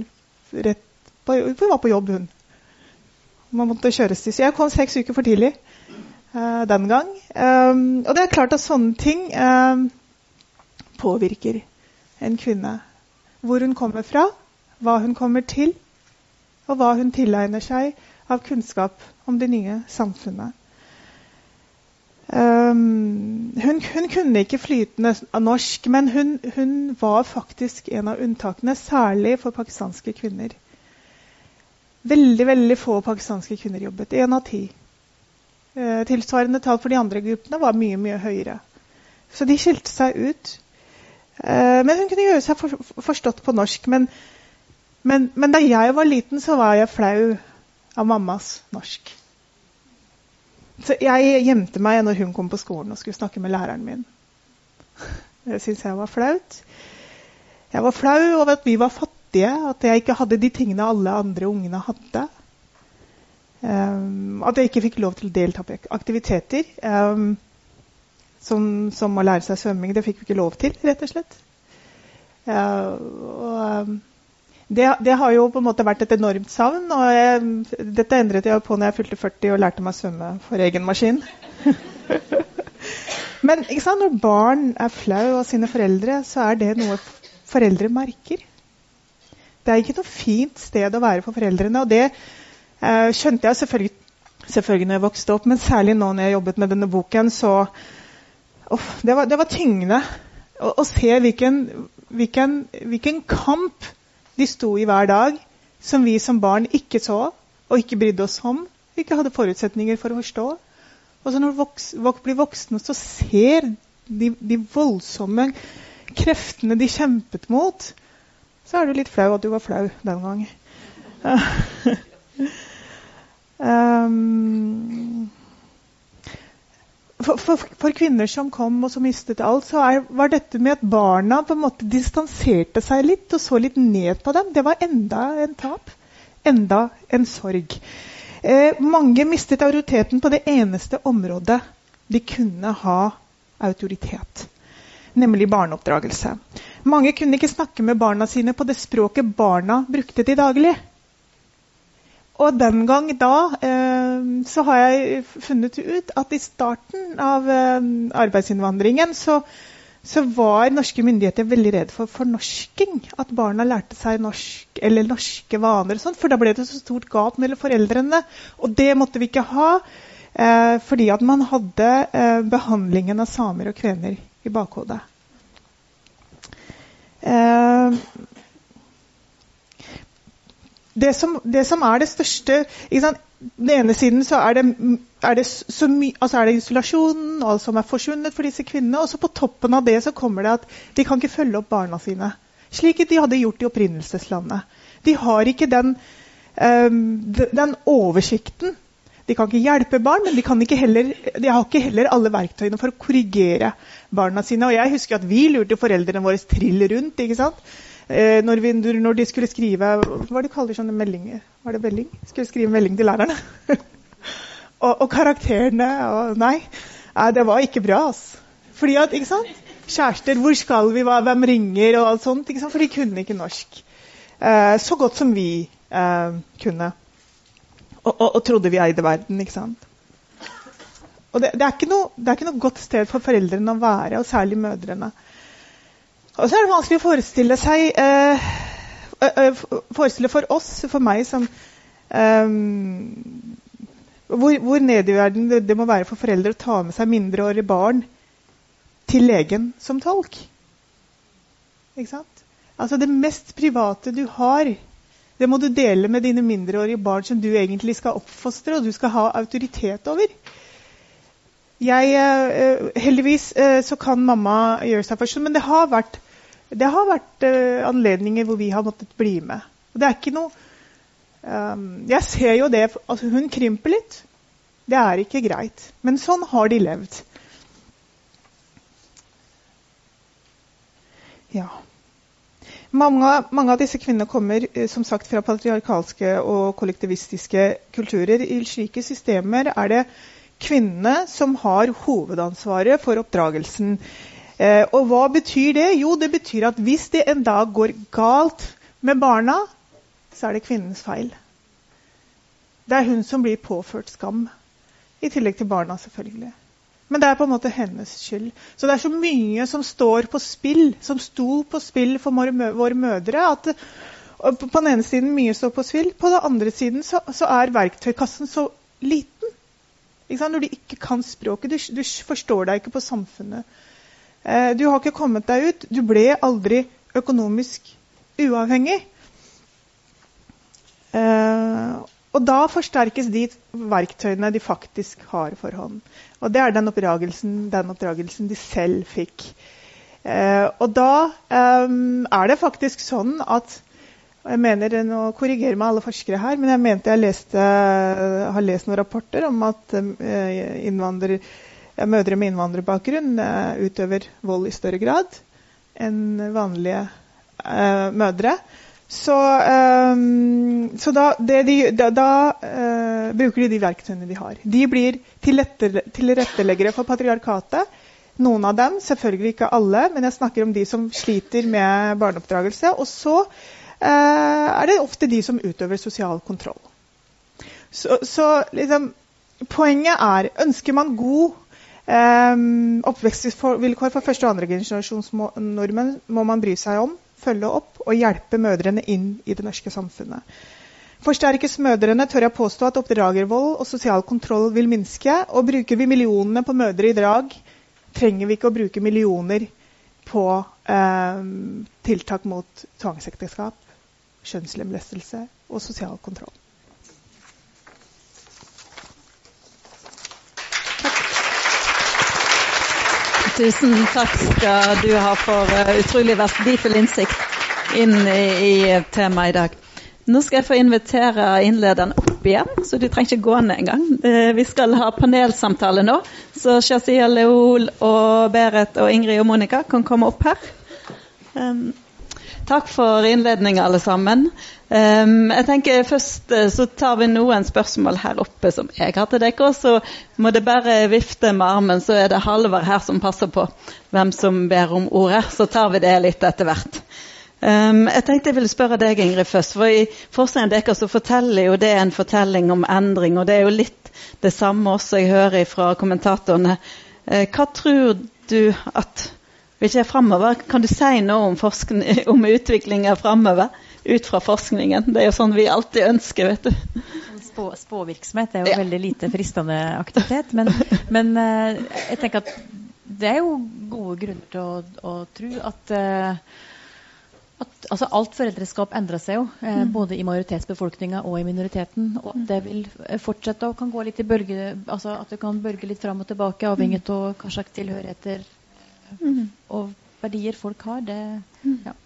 rett på Hun var på jobb, hun. Man måtte kjøres til. Så jeg kom seks uker for tidlig uh, den gang. Um, og det er klart at sånne ting um, påvirker en kvinne. Hvor hun kommer fra, hva hun kommer til, og hva hun tilegner seg av kunnskap om det nye samfunnet. Um, hun, hun, kunne ikke flytende norsk, men hun, hun, var faktisk en av unntakene, særlig for pakistanske kvinner. Veldig veldig få pakistanske kvinner jobbet. Én av ti. Uh, tilsvarende tall for de andre gruppene var mye mye høyere. Så de skilte seg ut. Uh, men hun kunne gjøre seg for, forstått på norsk. Men, men, men da jeg var liten, så var jeg flau av mammas norsk. Så jeg gjemte meg når hun kom på skolen og skulle snakke med læreren min. Det syntes jeg var flaut. Jeg var flau over at vi var fattige, at jeg ikke hadde de tingene alle andre ungene hadde. Um, at jeg ikke fikk lov til å delta på aktiviteter. Um, som, som, å lære seg svømming. Det fikk vi ikke lov til, rett og slett. Uh, og, um, det, det, har jo på en måte vært et enormt savn. og jeg, Dette endret jeg på når jeg fylte 40 og lærte meg å svømme for egen maskin. (laughs) Men når barn er flau av sine foreldre, så er det noe foreldre merker. Det er ikke noe fint sted å være for foreldrene. Og det eh, skjønte jeg selvfølgelig, selvfølgelig når jeg vokste opp, men særlig nå når jeg jobbet med denne boken, så oh, det, var, det, var, tyngende å, å se hvilken, hvilken, hvilken kamp de sto i hver dag, som vi som barn ikke så og ikke brydde oss om. Ikke hadde forutsetninger for å forstå. Og så når vok blir voksne, så ser de, de, voldsomme kreftene de kjempet mot, så er du litt flau at du var flau den gang. (laughs) um, for, for, for, kvinner som kom og som mistet alt, så er, var dette med at barna på en måte distanserte seg litt og så litt ned på dem, det var enda en tap. Enda en sorg. Eh, mange mistet autoriteten på det eneste området de kunne ha autoritet, nemlig barneoppdragelse. Mange kunne ikke snakke med barna sine på det språket barna brukte til daglig. Og den gang da eh, så har jeg funnet ut at i starten av eh, arbeidsinnvandringen så, så var norske myndigheter veldig redd for fornorsking. At barna lærte seg norsk eller norske vaner. og sånt, For da ble det så stort gap mellom foreldrene. Og det måtte vi ikke ha, eh, fordi at man hadde eh, behandlingen av samer og kvener i bakhodet. Det, som, det, som, er det største Den ene siden så er det, er det, my, altså er det isolasjonen og alt som er forsvunnet for disse kvinnene. Og så på toppen av det så kommer det at de kan ikke følge opp barna sine. Slik de hadde gjort i opprinnelseslandet. De har ikke den, um, den oversikten. De kan ikke hjelpe barn, men de, ikke heller, de, har ikke heller alle verktøyene for å korrigere barna sine. Og jeg husker at vi lurte foreldrene våre trill rundt. ikke sant? Eh, når, vi, når, de skulle skrive Hva de kaller sånne meldinger? Var det melding? Skulle skrive melding til lærerne. (laughs) og, og, karakterene og Nei, det var ikke bra. Altså. Fordi at, ikke sant? Kjærester, hvor skal vi, hvem ringer, og alt sånt. Ikke sant? For de kunne ikke norsk. Eh, så godt som vi eh, kunne. Og, og, og, trodde vi eide verden. ikke sant? Og det, det, er noe, det, er ikke noe, godt sted for foreldrene å være, og særlig mødrene. Og så er det vanskelig å forestille seg eh, Forestille for oss, for meg, som eh, hvor, hvor nede i verden det, det, må være for foreldre å ta med seg mindreårige barn til legen som tolk. Ikke sant? Altså Det mest private du har, det må du dele med dine mindreårige barn som du egentlig skal oppfostre og du skal ha autoritet over. Jeg, eh, heldigvis så kan mamma gjøre seg først, men det har vært det har vært anledninger hvor vi har måttet bli med. Og det er ikke noe um, Jeg ser jo det altså Hun krymper litt. Det er ikke greit. Men sånn har de levd. Ja. Mange, mange, av disse kvinnene kommer eh, som sagt fra patriarkalske og kollektivistiske kulturer. I slike systemer er det kvinnene som har hovedansvaret for oppdragelsen. Eh, og hva betyr det? Jo, det betyr at hvis det en dag går galt med barna, så er det kvinnens feil. Det er hun som blir påført skam. I tillegg til barna, selvfølgelig. Men det er på en måte hennes skyld. Så det er så mye som står på spill, som sto på spill for våre mødre. at På den ene siden mye står på spill, på den andre siden så, så er verktøykassen så liten. Når du ikke kan språket, du, du forstår deg ikke på samfunnet. Eh, du har ikke kommet deg ut. Du ble aldri økonomisk uavhengig. Eh, og da forsterkes de verktøyene de faktisk har for hånd. Og det er den oppdragelsen, den oppdragelsen de selv fikk. Eh, og da er det faktisk sånn at jeg mener, Nå korrigerer meg alle forskere her, men jeg mente jeg leste, har lest noen rapporter om at mødre med innvandrerbakgrunn eh, utøver vold i større grad enn vanlige eh, mødre. Så, eh, så da, de, da, da eh, bruker de de verktøyene de har. De blir tilretteleggere for patriarkatet. Noen av dem, selvfølgelig ikke alle, men jeg snakker om de som sliter med barneoppdragelse. Og så er det ofte de som utøver sosial kontroll. Så, så liksom, poenget er ønsker man god Um, oppvekstvilkår for første- og andregenerasjons nordmenn må man bry seg om, følge opp og hjelpe mødrene inn i det norske samfunnet. Forsterkes mødrene, tør jeg påstå at oppdragervold og sosial kontroll vil minske. Og bruker vi millionene på mødre i dag, trenger vi ikke å bruke millioner på um, tiltak mot tvangsekteskap, kjønnslemlestelse og sosial kontroll.
Tusen takk skal du ha for uh, utrolig verdifull innsikt inn i, temaet i dag. Nå skal jeg få invitere innlederen opp igjen, så du trenger ikke gå ned engang. Uh, vi skal ha panelsamtale nå, så Shazia Leol og Berit og Ingrid og Monica kan komme opp her. Takk for innledninga, alle sammen. Um, jeg tenker Først uh, så tar vi noen spørsmål her oppe som jeg har til dere. Og så må det bare vifte med armen, så er det Halvard her som passer på hvem som ber om ordet. Så tar vi det litt etter hvert. Um, jeg tenkte jeg ville spørre deg, Ingrid, først. For i forskningen deres så forteller jo det en fortelling om endring. Og det er jo litt det samme også jeg hører fra kommentatorene. Uh, hva tror du at Vet ikke fremover, Kan du si noe om, (laughs) om utviklinga framover? Ut fra forskningen. Det er jo sånn vi alltid ønsker, vet du.
Spå, spåvirksomhet er jo ja. veldig lite fristende aktivitet. Men, men, eh, jeg tenker at det er jo gode grunner til å, å tro at, uh, at altså alt foreldreskap endrer seg jo, eh, mm. både i majoritetsbefolkninga og i minoriteten. Og det vil fortsette og kan gå litt i bølge, altså at det kan bølge litt fram og tilbake, avhengig av hva slags tilhørigheter mm. og verdier folk har. Det, mm. ja.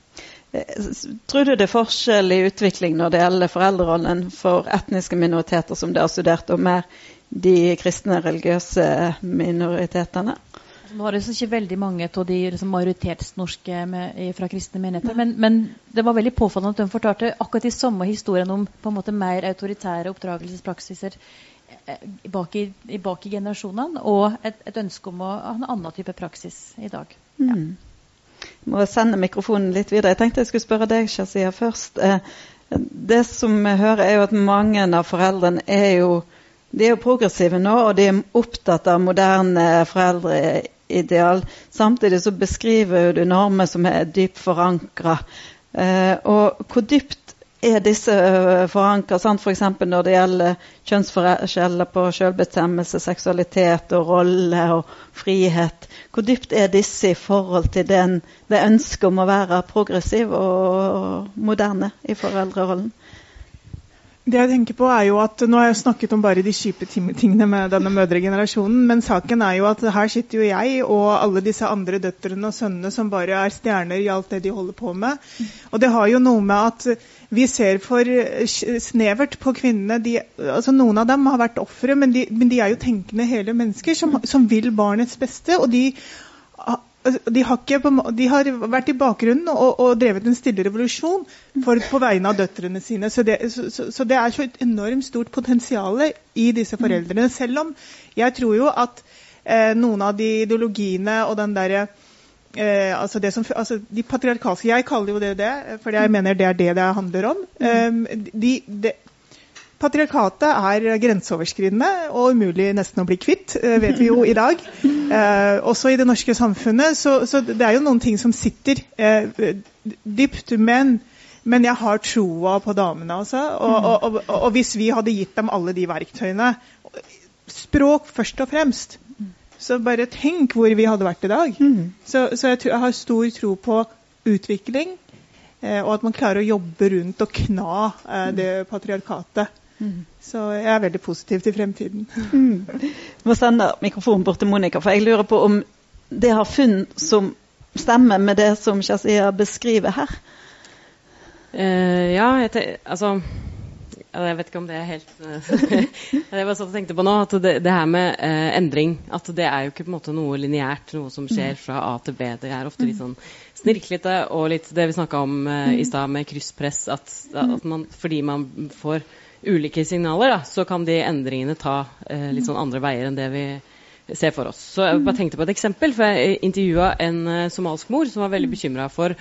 Eh, tror du det er forskjell i utvikling når det gjelder foreldrerollen for etniske minoriteter som dere har studert, og mer de kristne religiøse minoritetene?
Altså, nå har det ikke veldig mange av de liksom, majoritetsnorske med, fra kristne menigheter, men, men, det var veldig påfallende at de fortalte akkurat de samme historiene om på en måte mer autoritære oppdragelsespraksiser bak i, bak i generasjonene, og et, et, ønske om å ha en annen type praksis i dag. Ja. Mm
må sende mikrofonen litt videre. Jeg tenkte jeg skulle spørre deg, Shazia, først. Eh, det som jeg hører, er jo at mange av foreldrene er jo, de er jo progressive nå, og de er opptatt av moderne foreldreideal. Samtidig så beskriver du normer som er dypt forankra. Eh, og hvor dypt er disse eh, forankra, f.eks. For når det gjelder kjønnsforskjeller på selvbestemmelse, seksualitet og rolle og frihet? Hvor dypt er disse i forhold til den, det ønsket om å være progressiv og moderne i foreldrerollen?
Det jeg tenker på er jo at, Nå har jeg snakket om bare de kjipe tingene med denne mødregenerasjonen, men saken er jo at her sitter jo jeg og alle disse andre døtrene og sønnene som bare er stjerner i alt det de holder på med. Og det har jo noe med at vi ser for snevert på kvinnene. De, altså Noen av dem har vært ofre, men, men, de er jo tenkende hele mennesker som, som vil barnets beste. og de de har, ikke, de har, vært i bakgrunnen og, og, drevet en stille revolusjon for, på vegne av døtrene sine. Så det, så, så det, er så et enormt stort potensial i disse foreldrene. Selv om jeg tror jo at eh, noen av de ideologiene og den derre eh, altså, som, altså de patriarkalske Jeg kaller jo det det, for jeg mener det er det det handler om. Eh, de, de, Patriarkatet er grenseoverskridende og umulig nesten å bli kvitt, eh, vet vi jo i dag. (laughs) Eh, også i det norske samfunnet. Så, så, det er jo noen ting som sitter eh, dypt. Men, men, jeg har troa på damene, altså. Og, og, og, og, hvis vi hadde gitt dem alle de verktøyene Språk først og fremst. Så bare tenk hvor vi hadde vært i dag. Så, så jeg, jeg har stor tro på utvikling. Eh, og at man klarer å jobbe rundt og kna eh, det patriarkatet. Så jeg er veldig positiv til fremtiden. Mm.
Jeg må sende mikrofonen bort til Monica, for jeg lurer på om det har funn som stemmer med det som Shazia beskriver her?
Uh, ja, jeg, altså jeg vet ikke om det er helt (laughs) Jeg bare sånn jeg tenkte på nå at det, det her med eh, endring at det er jo ikke på en måte noe lineært, noe som skjer fra A til B. Det er ofte litt sånn snirklete og litt det vi snakka om eh, i stad med krysspress. At, at man, fordi man får ulike signaler, da, så kan de endringene ta eh, litt sånn andre veier enn det vi ser for oss. Så jeg bare tenkte på et eksempel. for Jeg intervjua en uh, somalsk mor som var veldig bekymra for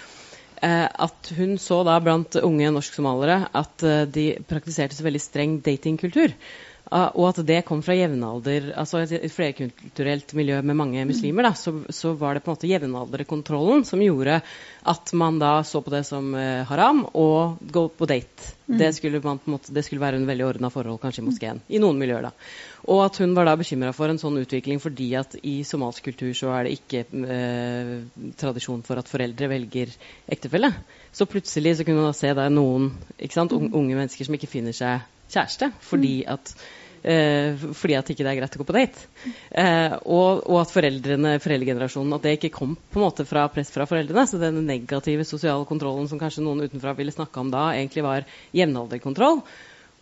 at hun så da blant unge norsk-somaliere at uh, de praktiserte så veldig streng datingkultur. Og at det kom fra jevnalder, altså et, flerkulturelt miljø med mange muslimer, da, så, så, var det på en måte jevnalderkontrollen som gjorde at man da så på det som uh, haram og gå på date. Mm. Det, skulle man, måte, det skulle være en veldig ordna forhold kanskje i moskeen. I noen miljøer, da. Og at hun var da bekymra for en sånn utvikling fordi at i somalsk kultur så er det ikke uh, tradisjon for at foreldre velger ektefelle. Så plutselig så kunne man da se der noen sant, unge mennesker som ikke finner seg kjæreste fordi at Eh, fordi at ikke det er greit å gå på date. Eh, og, og, at foreldrene, foreldregenerasjonen at det ikke kom på en måte fra press fra foreldrene. Så den negative sosiale kontrollen som kanskje noen utenfra ville snakke om da, egentlig var jevnalderkontroll.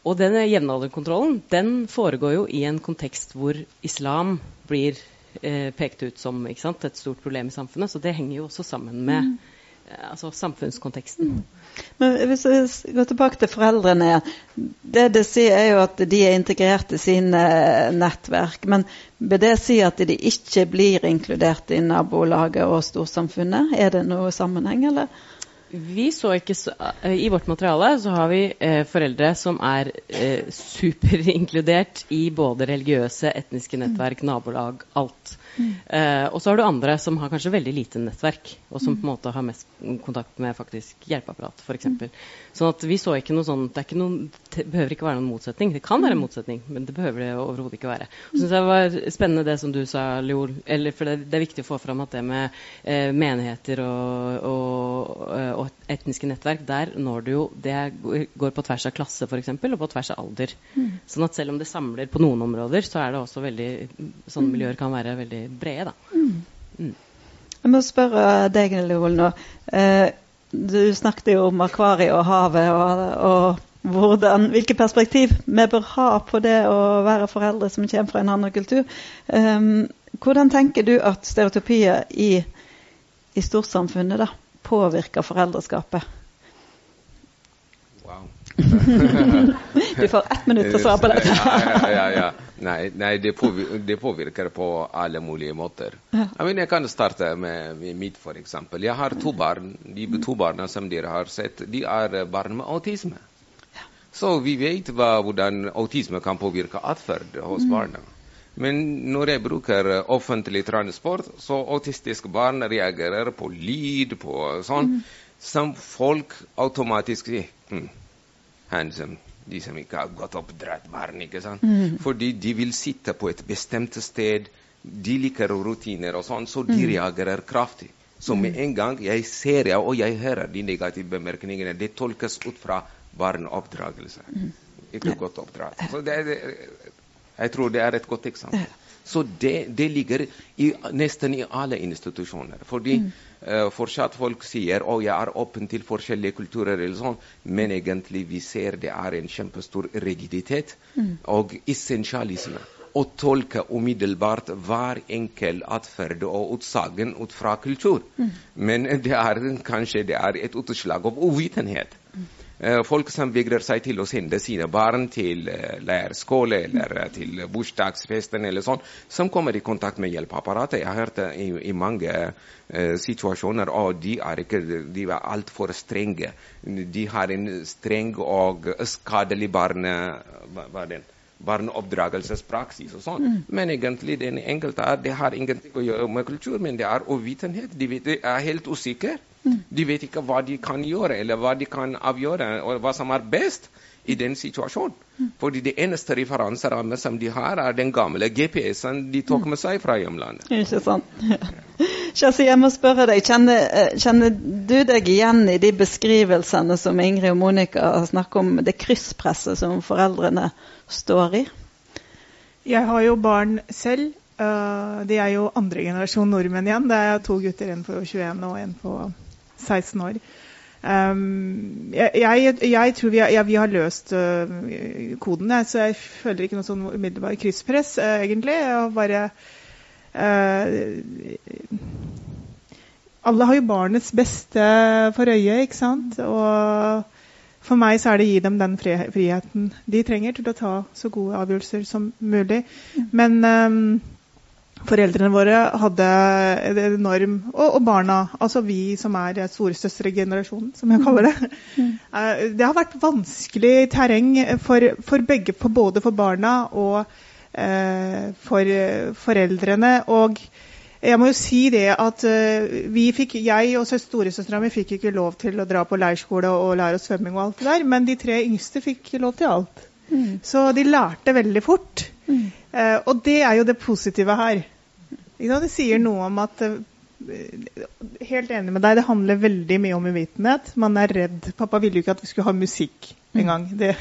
Og denne jevnalderkontrollen den foregår jo i en kontekst hvor islam blir eh, pekt ut som sant, et stort problem i samfunnet. Så det henger jo også sammen med mm. eh, altså, samfunnskonteksten. Mm.
Men hvis vi går tilbake til foreldrene Det det sier, er jo at de er integrert i sine nettverk. Men vil det si at de ikke blir inkludert i nabolaget og storsamfunnet? Er det noe sammenheng, eller?
Vi så ikke så, I vårt materiale så har vi eh, foreldre som er eh, superinkludert i både religiøse, etniske nettverk, nabolag, alt. Mm. Eh, og så har du andre som har kanskje veldig lite nettverk, og som på en måte har mest kontakt med faktisk hjelpeapparat, f.eks. Mm. Sånn at vi så ikke noe sånn Det, er ikke noen, det behøver ikke være noen motsetning. Det kan være en mm. motsetning, men det behøver det overhodet ikke være. Jeg synes det var spennende det som du sa, Lior. eller for det, det, er viktig å få fram at det med eh, menigheter og, og, og, etniske nettverk, der når du jo Det går på tvers av klasse, f.eks., og på tvers av alder. Mm. Sånn at selv om det samler på noen områder, så er det også veldig Sånne mm. miljøer kan være veldig brede, da. Mm.
mm. Jeg må spørre deg, Leol, nå. Eh, du snakket jo om akvariet og havet og, og hvordan, hvilke perspektiv vi bør ha på det å være foreldre som kommer fra en annen kultur. Um, hvordan tenker du at stereotypier i, i storsamfunnet da, påvirker foreldreskapet? Wow. (laughs) du får ett minutt til å svare på det. (laughs)
ja, ja, ja, Nei, nei det, påvirker, det, påvirker, på alle mulige måter. Jeg kan starte med, med mitt, f.eks. Jeg har to barn. De to barna som dere har sett, de er barn med autisme. Så vi vet hva, hvordan autisme kan påvirke atferd hos mm. barna. Men når jeg bruker offentlig transport, så autistiske barn reagerer på lyd, på sånn, mm. som folk automatisk sier hm, de som ikke har gått oppdratt barn. ikke sant? Mm. Fordi de vil sitte på et bestemt sted. De liker rutiner og sånn, så de mm. reagerer kraftig. Så med mm. en gang jeg ser ja, og jeg hører de negative bemerkningene, det tolkes ut fra barneoppdragelse. oppdragelse. Ikke godt oppdratt. Så det er, jeg tror det er et godt eksempel. Så det, det ligger i, nesten i alle institusjoner. Fordi mm. uh, fortsatt folk sier at jeg er åpen til forskjellige kulturer, sånn, men egentlig vi ser det er en kjempestor rigiditet mm. og essensialisme. Å tolke umiddelbart hver enkel atferd og utsagn ut fra kultur. Mm. Men det er kanskje det er et utslag av uvitenhet. Eh, folk som vegrer seg til å sende sine barn til eh, leirskole eller eh, til bursdagsfesten eller sånn, som kommer i kontakt med hjelpeapparatet. Jeg har hørt i, i mange uh, situasjoner at de er ikke de er altfor strenge. De har en streng og skadelig barne... Hva er den? barneoppdragelsespraksis og sånn. Mm. Men egentlig den enkelte er, det har ingenting å gjøre med kultur, men det er uvitenhet. De er helt usikre. Mm. De vet ikke hva de kan gjøre, eller hva de kan avgjøre, og hva som er best i den situasjonen. Mm. Fordi det eneste referanserammet som de har, er den gamle GPS-en de tok med seg fra hjemlandet.
Ikke sant. (laughs) Ja. jeg må spørre deg, kjenner, eh, kjenner, du deg igjen i de beskrivelsene som Ingrid og Monica snakker om, det krysspresset som foreldrene står i?
Jeg har jo barn selv. Uh, de er jo andre generasjon nordmenn igjen. Det er to gutter, en på 21 og en på 16 år. Um, jeg, jeg, jeg, tror vi har, ja, vi har løst uh, koden, jeg, så jeg føler ikke noe sånn umiddelbar krysspress, uh, egentlig. Og bare Alle har jo barnets beste for øye, ikke sant? Og for meg så er det å gi dem den friheten de trenger til å ta så gode avgjørelser som mulig. Men um, foreldrene våre hadde en enorm og, og, barna, altså vi som er storesøstregenerasjonen, som jeg kaller det. Uh, det har vært vanskelig terreng for, for begge, for både for barna og eh, for foreldrene. og jeg må jo si det at uh, vi fikk, Jeg og storesøstera mi fikk ikke lov til å dra på leirskole og lære oss svømming, og alt det der, men de tre yngste fikk lov til alt. Mm. Så de lærte veldig fort. Mm. Uh, og det er jo det positive her. Det sier noe om at uh, Helt enig med deg, det handler veldig mye om uvitenhet. Man er redd. Pappa ville jo ikke at vi skulle ha musikk engang. Mm. Det,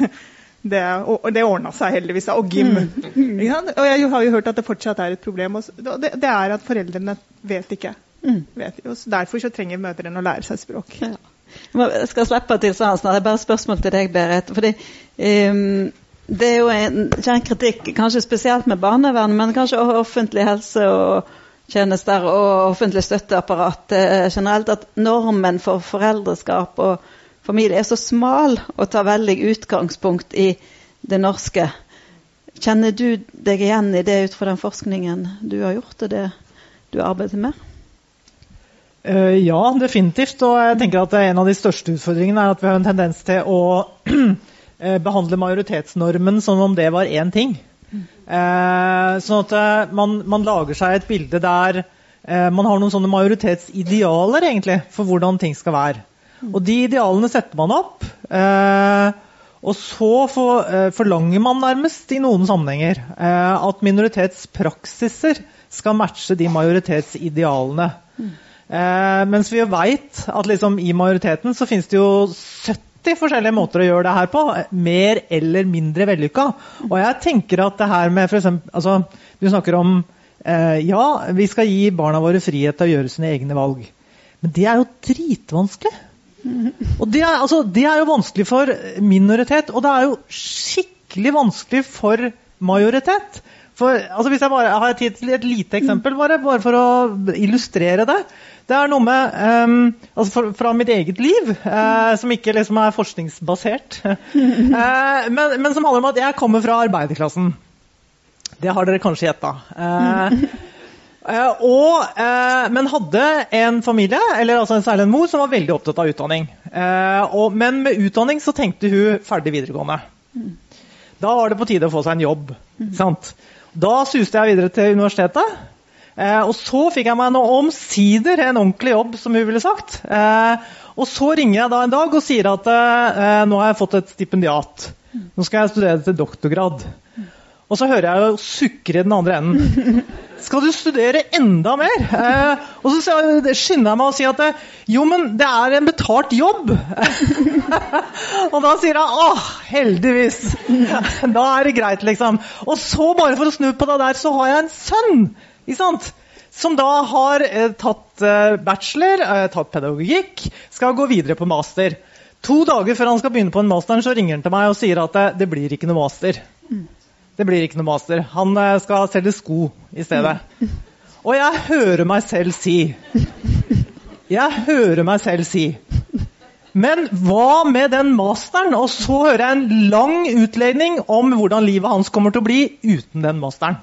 det, og det ordna seg heldigvis. Og gym. Mm. og jeg har jo hørt at det fortsatt er et problem. Det, det er at foreldrene vet ikke. Mm. Vet, derfor så trenger mødrene å lære seg språk. Ja.
Jeg skal slippe til snart. Det er bare et spørsmål til deg, Berit. Fordi um, det er jo en kjernekritikk, kanskje spesielt med barnevern, men kanskje også offentlig helse og tjenester og offentlig støtteapparat eh, generelt, at normen for foreldreskap og familie er så smal og tar veldig utgangspunkt i det norske. Kjenner du deg igjen i det ut fra den forskningen du har gjort, og det du arbeider med?
Uh, ja, definitivt. Og jeg tenker at en av de største utfordringene er at vi har en tendens til å eh, (clears throat) behandle majoritetsnormen som om det var én ting. Eh, sånn at eh, man, man, lager seg et bilde der eh, man har noen sånne majoritetsidealer egentlig, for hvordan ting skal være. Og de idealene setter man opp. Eh, og så for, eh, forlanger man nærmest i noen sammenhenger eh, at minoritetspraksiser skal matche de majoritetsidealene. Mm. mens vi jo veit at liksom i majoriteten så finnes det jo 70 80 forskjellige måter å gjøre det her på. Mer eller mindre vellykka. Og jeg tenker at det her med eksempel, altså, Du snakker om eh, ja, vi skal gi barna våre frihet til å gjøre sine egne valg. Men det er jo dritvanskelig. Og det er, altså, det er jo vanskelig for minoritet, og det er jo skikkelig vanskelig for majoritet. For, altså, hvis jeg bare har tid til et lite eksempel, bare, bare for å illustrere det. Det er noe med um, altså for, Fra mitt eget liv, uh, som ikke liksom er forskningsbasert, uh, (laughs) men, men, som handler om at jeg kommer fra arbeiderklassen. Det har dere kanskje gjetta. Uh, og, men hadde en familie, eller altså særlig en mor, som var veldig opptatt av utdanning. Og, men med utdanning så tenkte hun ferdig videregående. Da var det på tide å få seg en jobb. Sant? Da suste jeg videre til universitetet. Eh, og så fikk jeg meg nå omsider en ordentlig jobb, som hun ville sagt. Eh, og så ringer jeg da en dag og sier at eh, nå har jeg fått et stipendiat. Nå skal jeg studere til doktorgrad. Og så hører jeg jo sukre i den andre enden. Skal du studere enda mer? Eh, og så skynder jeg meg å si at jo, men det er en betalt jobb. (laughs) og da sier jeg åh, heldigvis. da er det greit, liksom. Og så, bare for å snu på det der, så har jeg en sønn som da har eh, tatt eh, bachelor, eh, tatt pedagogikk, skal gå videre på master. To dager før han skal begynne på en master, så ringer han til meg og sier at det, det blir ikke noe master. Det blir ikke noe master. Han eh, skal selge sko i stedet. Og jeg hører meg selv si Jeg hører meg selv si men hva med den masteren? Og så hører jeg en lang utledning om hvordan livet hans kommer til å bli uten den masteren.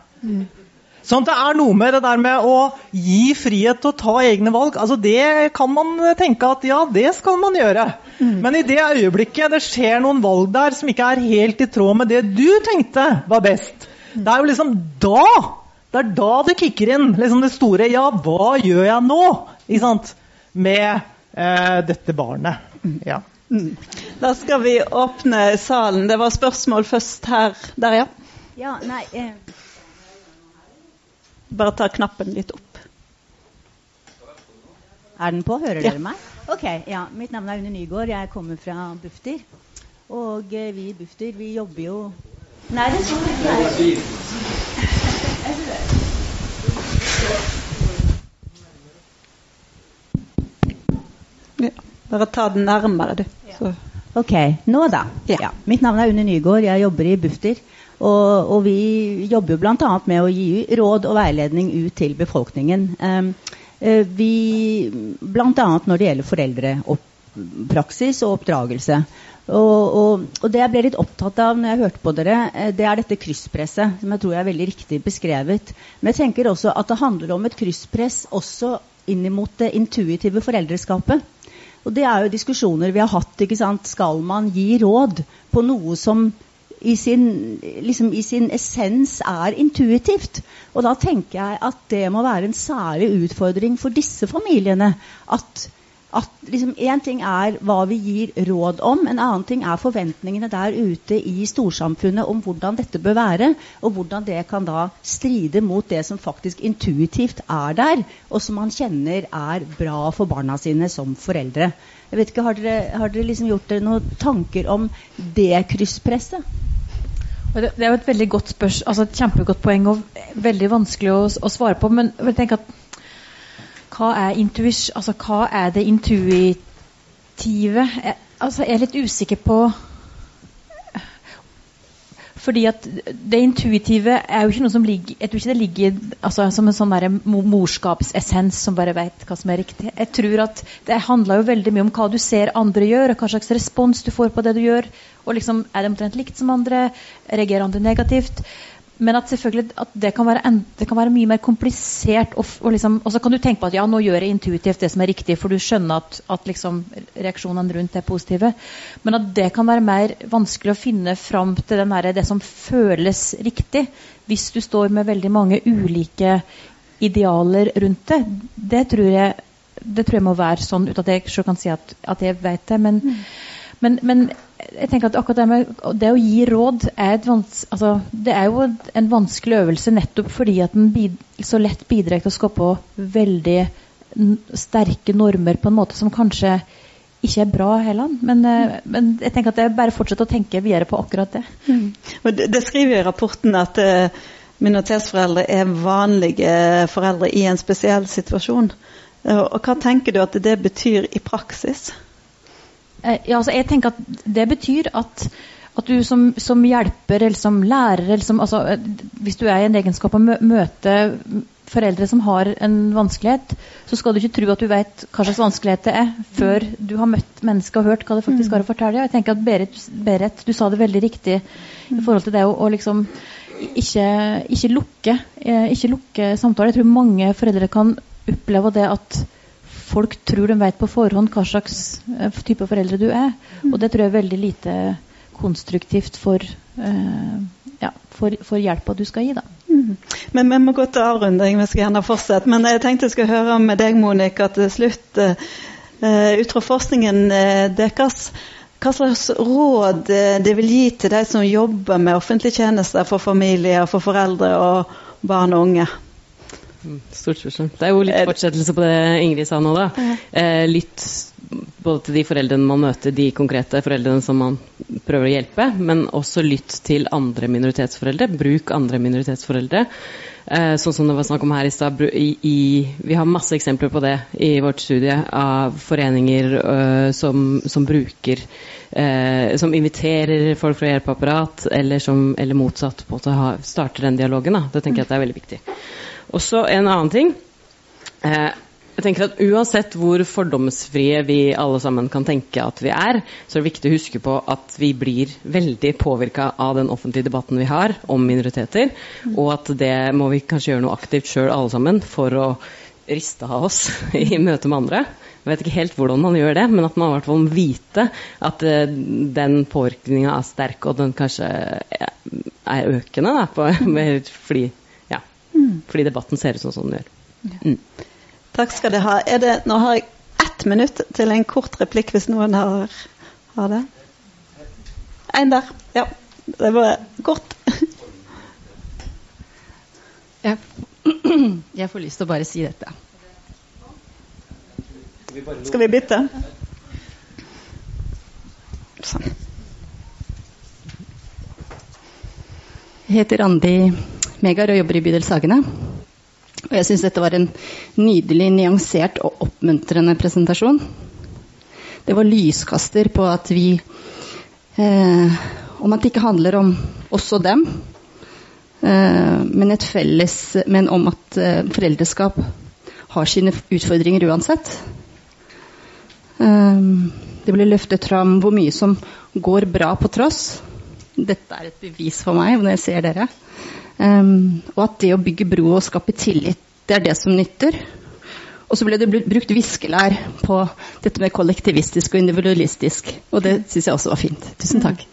Sånn at det er noe med det der med å gi frihet til å ta egne valg. altså Det kan man tenke at ja, det skal man gjøre. Mm. Men i det øyeblikket det skjer noen valg der som ikke er helt i tråd med det du tenkte var best, mm. det er jo liksom da det er da det kicker inn, liksom det store Ja, hva gjør jeg nå? Ikke sant? Med eh, dette barnet. Mm. Ja. Mm.
Da skal vi åpne salen. Det var spørsmål først her. Der, ja.
Ja, nei... Eh
bare ta knappen litt opp.
Er den på? Hører dere meg? Ok, ja. Mitt navn er Une Nygård. Jeg kommer fra Bufdir. Og eh, vi i Bufdir, vi jobber jo Nei, det står ikke
ja, Bare ta den nærmere, du.
Så. Ok. Nå, da. Ja. ja. Mitt navn er Une Nygård. Jeg jobber i Bufdir. Og, og, vi jobber jo bl.a. med å gi råd og veiledning ut til befolkningen. Um, vi, bl.a. når det gjelder foreldrepraksis og oppdragelse. Og, og, og, det jeg ble litt opptatt av når jeg hørte på dere, eh, det er dette krysspresset, som jeg tror er veldig riktig beskrevet. Men jeg tenker også at det handler om et krysspress også inn mot det intuitive foreldreskapet. Og det er jo diskusjoner vi har hatt. ikke sant? Skal man gi råd på noe som i sin, liksom i sin, essens er intuitivt. Og da tenker jeg at det må være en særlig utfordring for disse familiene. At, at liksom ting er hva vi gir råd om, en annen ting er forventningene der ute i storsamfunnet om hvordan dette bør være, og hvordan det kan da stride mot det som faktisk intuitivt er der, og som man kjenner er bra for barna sine som foreldre. Jeg vet ikke, Har dere, har dere liksom gjort dere noen tanker om det krysspresset?
Det, er jo et veldig godt spørs, altså et kjempegodt poeng og veldig vanskelig å, å svare på. Men tenker at hva er, intuis, altså, hva er det intuitive? Jeg, altså, jeg er litt usikker på fordi at det intuitive er jo ikke noe som ligger Jeg tror ikke det ligger altså, som en sånn morskapsessens som bare vet hva som er riktig. Jeg tror at det handler jo veldig mye om hva du ser andre gjør, og hva slags respons du får på det du gjør. Og liksom, Er det omtrent likt som andre? Reagerer andre negativt? Men at selvfølgelig at det, kan være det kan være mye mer komplisert. Og, og, liksom, og, så kan du tenke på at ja, nå gjør jeg intuitivt det som er riktig, for du skjønner at, at liksom, reaksjonene rundt er positive. Men at det kan være mer vanskelig å finne fram til der, det som føles riktig, hvis du står med veldig mange ulike idealer rundt det. Det tror jeg, det tror jeg må være sånn, uten at jeg sjøl kan si at, at jeg vet det. men mm men, men, jeg tenker at akkurat det med det å gi råd er, altså, det er jo en vanskelig øvelse nettopp fordi at den bid, så lett bidrar til å skape veldig sterke normer på en måte som kanskje ikke er bra heller. Men, mm. men jeg tenker at det er bare fortsette å tenke videre på akkurat det. Mm.
Det, det, skriver i rapporten at uh, minoritetsforeldre er vanlige foreldre i en spesiell situasjon. Uh, og hva tenker du at det betyr i praksis?
Eh, ja, altså jeg tenker at Det betyr at, at du som, som, hjelper eller som lærer eller som, altså, eh, Hvis du er i en egenskap å møte foreldre som har en vanskelighet, så skal du ikke tro at du vet hva slags vanskelighet det er, før du har møtt mennesket og hørt hva det faktisk har å fortelle. Jeg tenker at Berit, Berit du sa det veldig riktig i forhold til det å, å liksom ikke, ikke, lukke, eh, ikke lukke samtaler. Jeg tror mange foreldre kan oppleve det at folk tror de vet på forhånd hva slags uh, type foreldre du er. Mm. Og det tror jeg er veldig lite konstruktivt for, uh, ja, for, for hjelpa du skal gi. da.
Mm. Men Vi må gå til avrunding. Vi skal gjerne fortsette. Men jeg tenkte jeg skulle høre med deg, Monica, til slutt. Uh, ut fra forskningen deres, hva slags råd det vil gi til de som jobber med offentlige tjenester for familier, for foreldre og barn og unge?
Stort spørsmål. Det er jo litt fortsettelse på det Ingrid sa nå, da. Eh, lytt både til de foreldrene man møter, de konkrete foreldrene som man prøver å hjelpe, men også lytt til andre minoritetsforeldre. Bruk andre minoritetsforeldre. Eh, sånn som det var snakk om her i stad. Vi har masse eksempler på det i vårt studie av foreninger øh, som, som, bruker uh, Som inviterer folk fra hjelpeapparat, eller, som, eller motsatt, på å ha, starter den dialogen. Da. Det tenker jeg at det er veldig viktig. Også en annen ting. Eh, jeg tenker at Uansett hvor fordomsfrie vi alle sammen kan tenke at vi er, så er det viktig å huske på at vi blir veldig påvirka av den offentlige debatten vi har om minoriteter, og at det må vi kanskje gjøre noe aktivt sjøl alle sammen for å riste av oss (laughs) i møte med andre. Jeg vet ikke helt hvordan man gjør det, men at man i hvert fall må vite at uh, den påvirkninga er sterk, og den kanskje er økende, da, på, (laughs) med, fordi Mm. Fordi debatten ser ut sånn som den gjør. Mm.
Takk skal dere ha. Det, nå har jeg ett minutt til en kort replikk, hvis noen har, har det. En der. Ja. Det var kort.
jeg, (clears throat) jeg får lyst til å bare si dette.
Skal vi bytte?
Sånn. Jeg heter Randi Megar og jobber i Bydel Sagene. Og jeg syns dette var en nydelig nyansert og oppmuntrende presentasjon. Det var lyskaster på at vi eh, Om at det ikke handler om oss og dem, eh, men et felles Men om at eh, foreldreskap har sine utfordringer uansett. Eh, det ble løftet fram hvor mye som går bra på tross. Dette er et bevis for meg når jeg ser dere. Um, og at det å bygge bro og skape tillit, det er det som nytter. Og så ble det brukt viskelær på dette med kollektivistisk og individualistisk. Og det syns jeg også var fint. Tusen takk.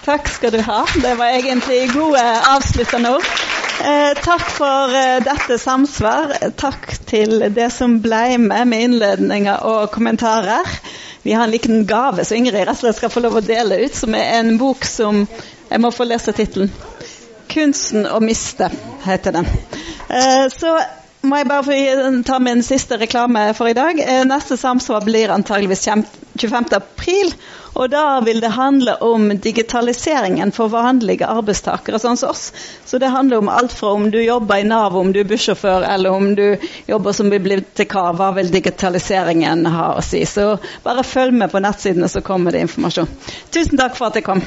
Takk skal du ha. Det var egentlig gode avsluttende ord. Eh, takk for eh, dette samsvar. Takk til det som ble med med innledninger og kommentarer. Vi har en liten gave som Ingrid rett og slett skal få lov å dele ut, som er en bok som Jeg må få lese tittelen. 'Kunsten å miste' heter den. Eh, så må jeg bare få ta min siste reklame for i dag. Eh, neste samsvar blir antageligvis 25. april. Og da vil det handle om digitaliseringen for vanlige arbeidstakere, sånn som oss. Så det handler om alt fra om du jobber i Nav, om du er bussjåfør, eller om du jobber som bibliotekar. Hva vil digitaliseringen ha å si? Så bare følg med på nettsidene, så kommer det informasjon. Tusen takk for at jeg kom.